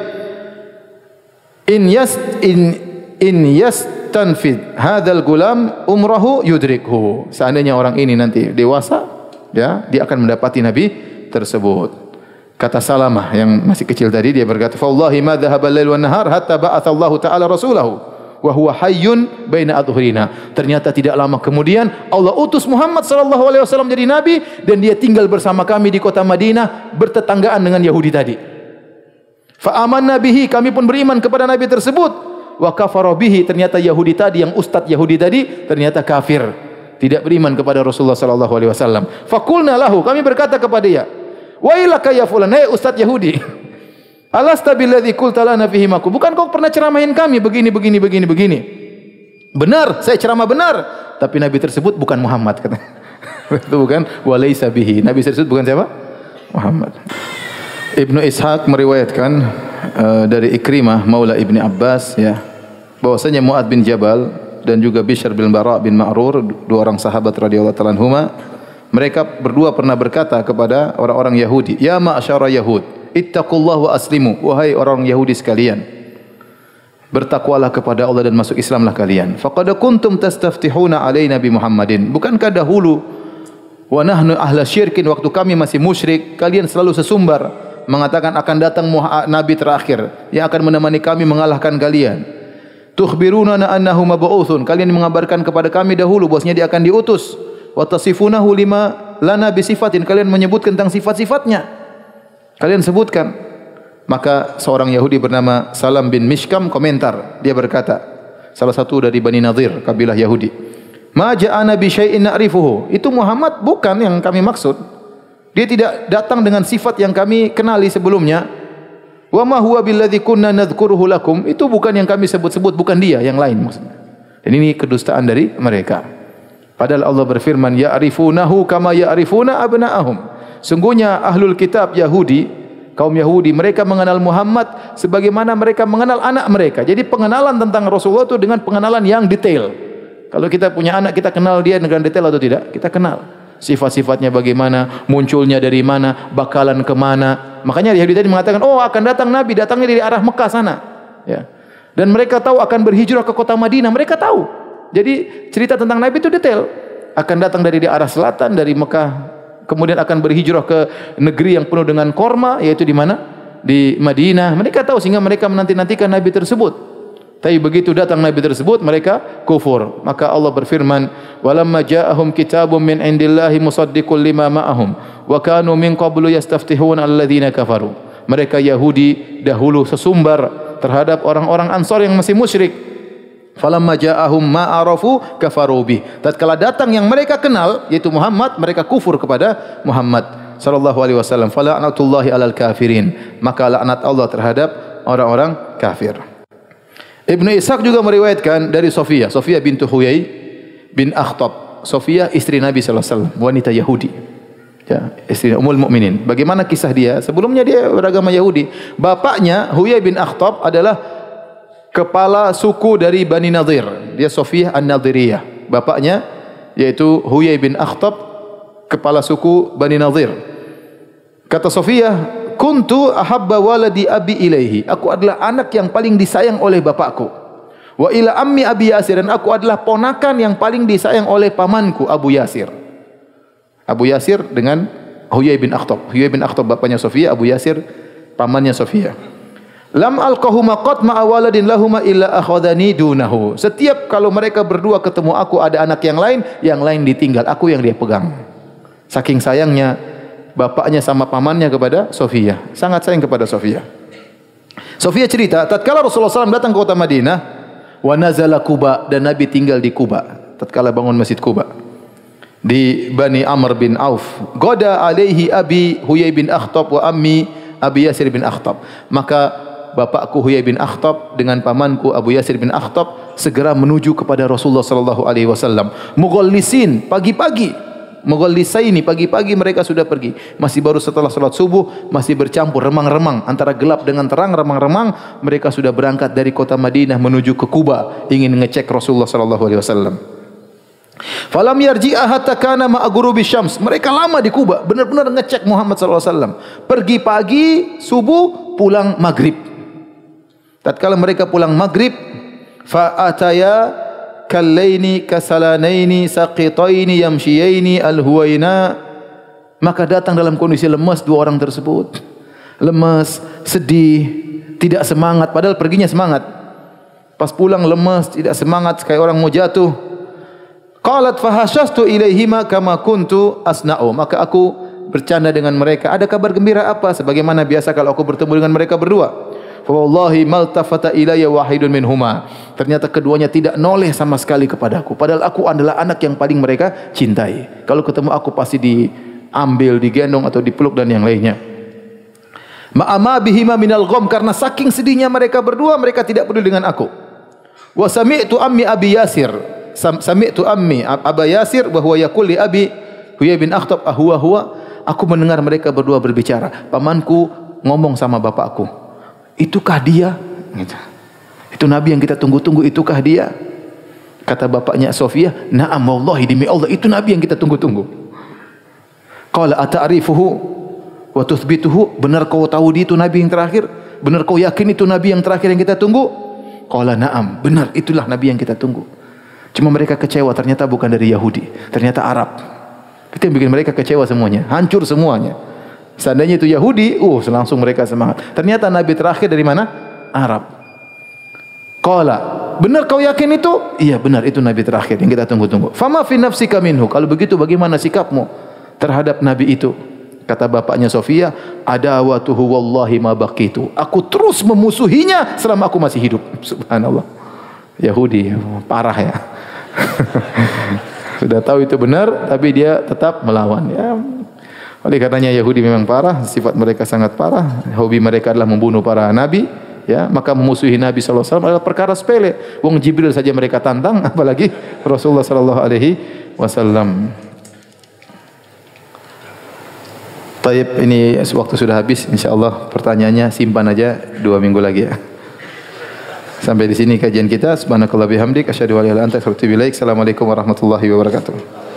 "In yas in in yas tanfid hadzal gulam umrahu yudrikhu. Seandainya orang ini nanti dewasa ya dia akan mendapati nabi tersebut. Kata Salamah yang masih kecil tadi dia berkata fa wallahi ma dhahaba al-lail wan nahar hatta ba'atha Allah taala rasulahu wa huwa hayyun baina adhurina. Ternyata tidak lama kemudian Allah utus Muhammad sallallahu alaihi wasallam jadi nabi dan dia tinggal bersama kami di kota Madinah bertetanggaan dengan Yahudi tadi fa amanna bihi kami pun beriman kepada nabi tersebut. Wa kafara bihi ternyata Yahudi tadi yang ustaz Yahudi tadi ternyata kafir. Tidak beriman kepada Rasulullah sallallahu alaihi wasallam. Faqulna lahu kami berkata kepada dia wa ilaka ya fulan hey ustaz Yahudi alasta billadhi qulta lana fihi maku bukan kau pernah ceramahin kami begini begini begini begini. Benar saya ceramah benar. Tapi nabi tersebut bukan Muhammad kata. Itu bukan walaisa bihi. Nabi tersebut bukan siapa? Muhammad Ibnu Ishaq meriwayatkan uh, dari Ikrimah Maula Ibni Abbas ya bahwasanya Muad bin Jabal dan juga Bishr bin Bara bin Ma'rur dua orang sahabat radhiyallahu taala anhuma mereka berdua pernah berkata kepada orang-orang Yahudi ya ma'syara yahud ittaqullah wa aslimu. Wahai orang Yahudi sekalian bertakwalah kepada Allah dan masuk Islamlah kalian. Faqad kuntum tastaftihuna alaina bi Muhammadin. Bukankah dahulu wa nahnu ahla syirkin waktu kami masih musyrik kalian selalu sesumbar mengatakan akan datang nabi terakhir yang akan menemani kami mengalahkan kalian. Tukhbiruna annahu mab'utsun. Kalian mengabarkan kepada kami dahulu bahwasanya dia akan diutus. Wa tasifunahu lima lana bi sifatin. Kalian menyebutkan tentang sifat-sifatnya. Kalian sebutkan. Maka seorang Yahudi bernama Salam bin Mishkam komentar. Dia berkata, salah satu dari Bani Nadir, kabilah Yahudi. Ma ja'ana bi syai'in na'rifuhu. Itu Muhammad bukan yang kami maksud. Dia tidak datang dengan sifat yang kami kenali sebelumnya. Wa ma huwa billadzi kunna nadhkuruhu lakum. Itu bukan yang kami sebut-sebut, bukan dia, yang lain maksudnya. Dan ini kedustaan dari mereka. Padahal Allah berfirman, ya'rifunahu kama ya'rifuna abna'ahum. Sungguhnya ahlul kitab Yahudi kaum Yahudi mereka mengenal Muhammad sebagaimana mereka mengenal anak mereka. Jadi pengenalan tentang Rasulullah itu dengan pengenalan yang detail. Kalau kita punya anak kita kenal dia dengan detail atau tidak? Kita kenal. Sifat-sifatnya bagaimana, munculnya dari mana, bakalan ke mana. Makanya Yahudi tadi mengatakan, "Oh, akan datang nabi, datangnya dari arah Mekah sana." Ya. Dan mereka tahu akan berhijrah ke kota Madinah, mereka tahu. Jadi cerita tentang nabi itu detail. Akan datang dari di arah selatan dari Mekah kemudian akan berhijrah ke negeri yang penuh dengan korma yaitu di mana di Madinah mereka tahu sehingga mereka menanti-nantikan nabi tersebut tapi begitu datang nabi tersebut mereka kufur maka Allah berfirman walamma ja'ahum kitabun min indillahi musaddiqul lima ma'ahum wa kanu min qablu yastaftihun alladhina kafaru mereka Yahudi dahulu sesumbar terhadap orang-orang Ansar yang masih musyrik Falamma ja'ahum ma arafu kafaru bih. Tatkala datang yang mereka kenal yaitu Muhammad, mereka kufur kepada Muhammad sallallahu alaihi wasallam. Fala'natullahi alal kafirin. Maka laknat Allah terhadap orang-orang kafir. Ibnu Ishaq juga meriwayatkan dari Sofia, Sofia bintu Huyai bin Akhtab. Sofia istri Nabi sallallahu alaihi wasallam, wanita Yahudi. Ya, istri Ummul Mukminin. Bagaimana kisah dia? Sebelumnya dia beragama Yahudi. Bapaknya Huyai bin Akhtab adalah kepala suku dari Bani Nadir. Dia Sofiyah An-Nadiriyah. Bapaknya yaitu Huyai bin Akhtab, kepala suku Bani Nadir. Kata Sofiyah, Kuntu ahabba waladi abi ilaihi. Aku adalah anak yang paling disayang oleh bapakku. Wa ila ammi abi Yasir. Dan aku adalah ponakan yang paling disayang oleh pamanku Abu Yasir. Abu Yasir dengan Huyai bin Akhtab. Huyai bin Akhtab bapaknya Sofiyah, Abu Yasir pamannya Sofiyah. Lam alqahuma qad ma waladin lahuma illa akhadhani dunahu. Setiap kalau mereka berdua ketemu aku ada anak yang lain, yang lain ditinggal, aku yang dia pegang. Saking sayangnya bapaknya sama pamannya kepada Sofia. Sangat sayang kepada Sofia. Sofia cerita, tatkala Rasulullah SAW datang ke kota Madinah, wa nazala Kuba dan Nabi tinggal di Kuba. Tatkala bangun Masjid Kuba di Bani Amr bin Auf. Goda alaihi abi Huyai bin Akhtab wa ammi Abi Yasir bin Akhtab. Maka bapakku Huyai bin Akhtab dengan pamanku Abu Yasir bin Akhtab segera menuju kepada Rasulullah sallallahu alaihi wasallam. Mughallisin pagi-pagi Mughallisaini pagi-pagi mereka sudah pergi. Masih baru setelah salat subuh masih bercampur remang-remang antara gelap dengan terang remang-remang mereka sudah berangkat dari kota Madinah menuju ke Kuba ingin mengecek Rasulullah sallallahu alaihi wasallam. Falam yarji'a hatta kana ma'a ghurubi syams. Mereka lama di Kuba, benar-benar ngecek Muhammad sallallahu alaihi wasallam. Pergi pagi, subuh, pulang maghrib tatkala mereka pulang maghrib fa ataya kallaini kasalanaini saqitaini yamshiyaini alhuwaina maka datang dalam kondisi lemas dua orang tersebut. Lemas sedih tidak semangat. Padahal perginya semangat. Pas pulang lemas tidak semangat kayak orang mau jatuh. Qalat fahashastu ilaihima kama kuntu asna'u. Maka aku bercanda dengan mereka. Ada kabar gembira apa? Sebagaimana biasa kalau aku bertemu dengan mereka berdua Wallahi maltafata ilayya wahidun minhuma. Ternyata keduanya tidak noleh sama sekali kepadaku. Padahal aku adalah anak yang paling mereka cintai. Kalau ketemu aku pasti diambil, digendong atau dipeluk dan yang lainnya. Ma'ama bihima minal gham karena saking sedihnya mereka berdua mereka tidak peduli dengan aku. Wa sami'tu ammi Abi Yasir. Sami'tu ammi Aba Yasir bahwa yaqul li Abi Huyai bin Akhtab ahwa huwa aku mendengar mereka berdua berbicara. Pamanku ngomong sama bapakku. Itukah dia? Gitu. Itu Nabi yang kita tunggu-tunggu, itukah dia? Kata bapaknya Sofia, Naam wallahi demi Allah, itu Nabi yang kita tunggu-tunggu. Qala ata'rifuhu wa tuthbituhu? Benar kau tahu dia itu Nabi yang terakhir? Benar kau yakin itu Nabi yang terakhir yang kita tunggu? Qala na'am, benar itulah Nabi yang kita tunggu. Cuma mereka kecewa ternyata bukan dari Yahudi, ternyata Arab. Itu yang bikin mereka kecewa semuanya, hancur semuanya. Seandainya itu Yahudi, uh langsung mereka semangat. Ternyata Nabi terakhir dari mana? Arab. Qala, benar kau yakin itu? Iya benar itu Nabi terakhir yang kita tunggu-tunggu. Fama fi nafsika? Kalau begitu bagaimana sikapmu terhadap Nabi itu? Kata bapaknya Sofia, adawatuhu wallahi ma baqitu. Aku terus memusuhinya selama aku masih hidup. Subhanallah. Yahudi parah ya. Sudah tahu itu benar tapi dia tetap melawan ya. Oleh karenanya Yahudi memang parah, sifat mereka sangat parah. Hobi mereka adalah membunuh para nabi, ya, maka memusuhi Nabi wasallam adalah perkara sepele. Wong Jibril saja mereka tantang, apalagi Rasulullah sallallahu alaihi wasallam. Taib ini waktu sudah habis insyaallah pertanyaannya simpan aja dua minggu lagi ya. Sampai di sini kajian kita. Subhanakallah bihamdik astaghfiruka wa ilaik. Assalamualaikum warahmatullahi wabarakatuh.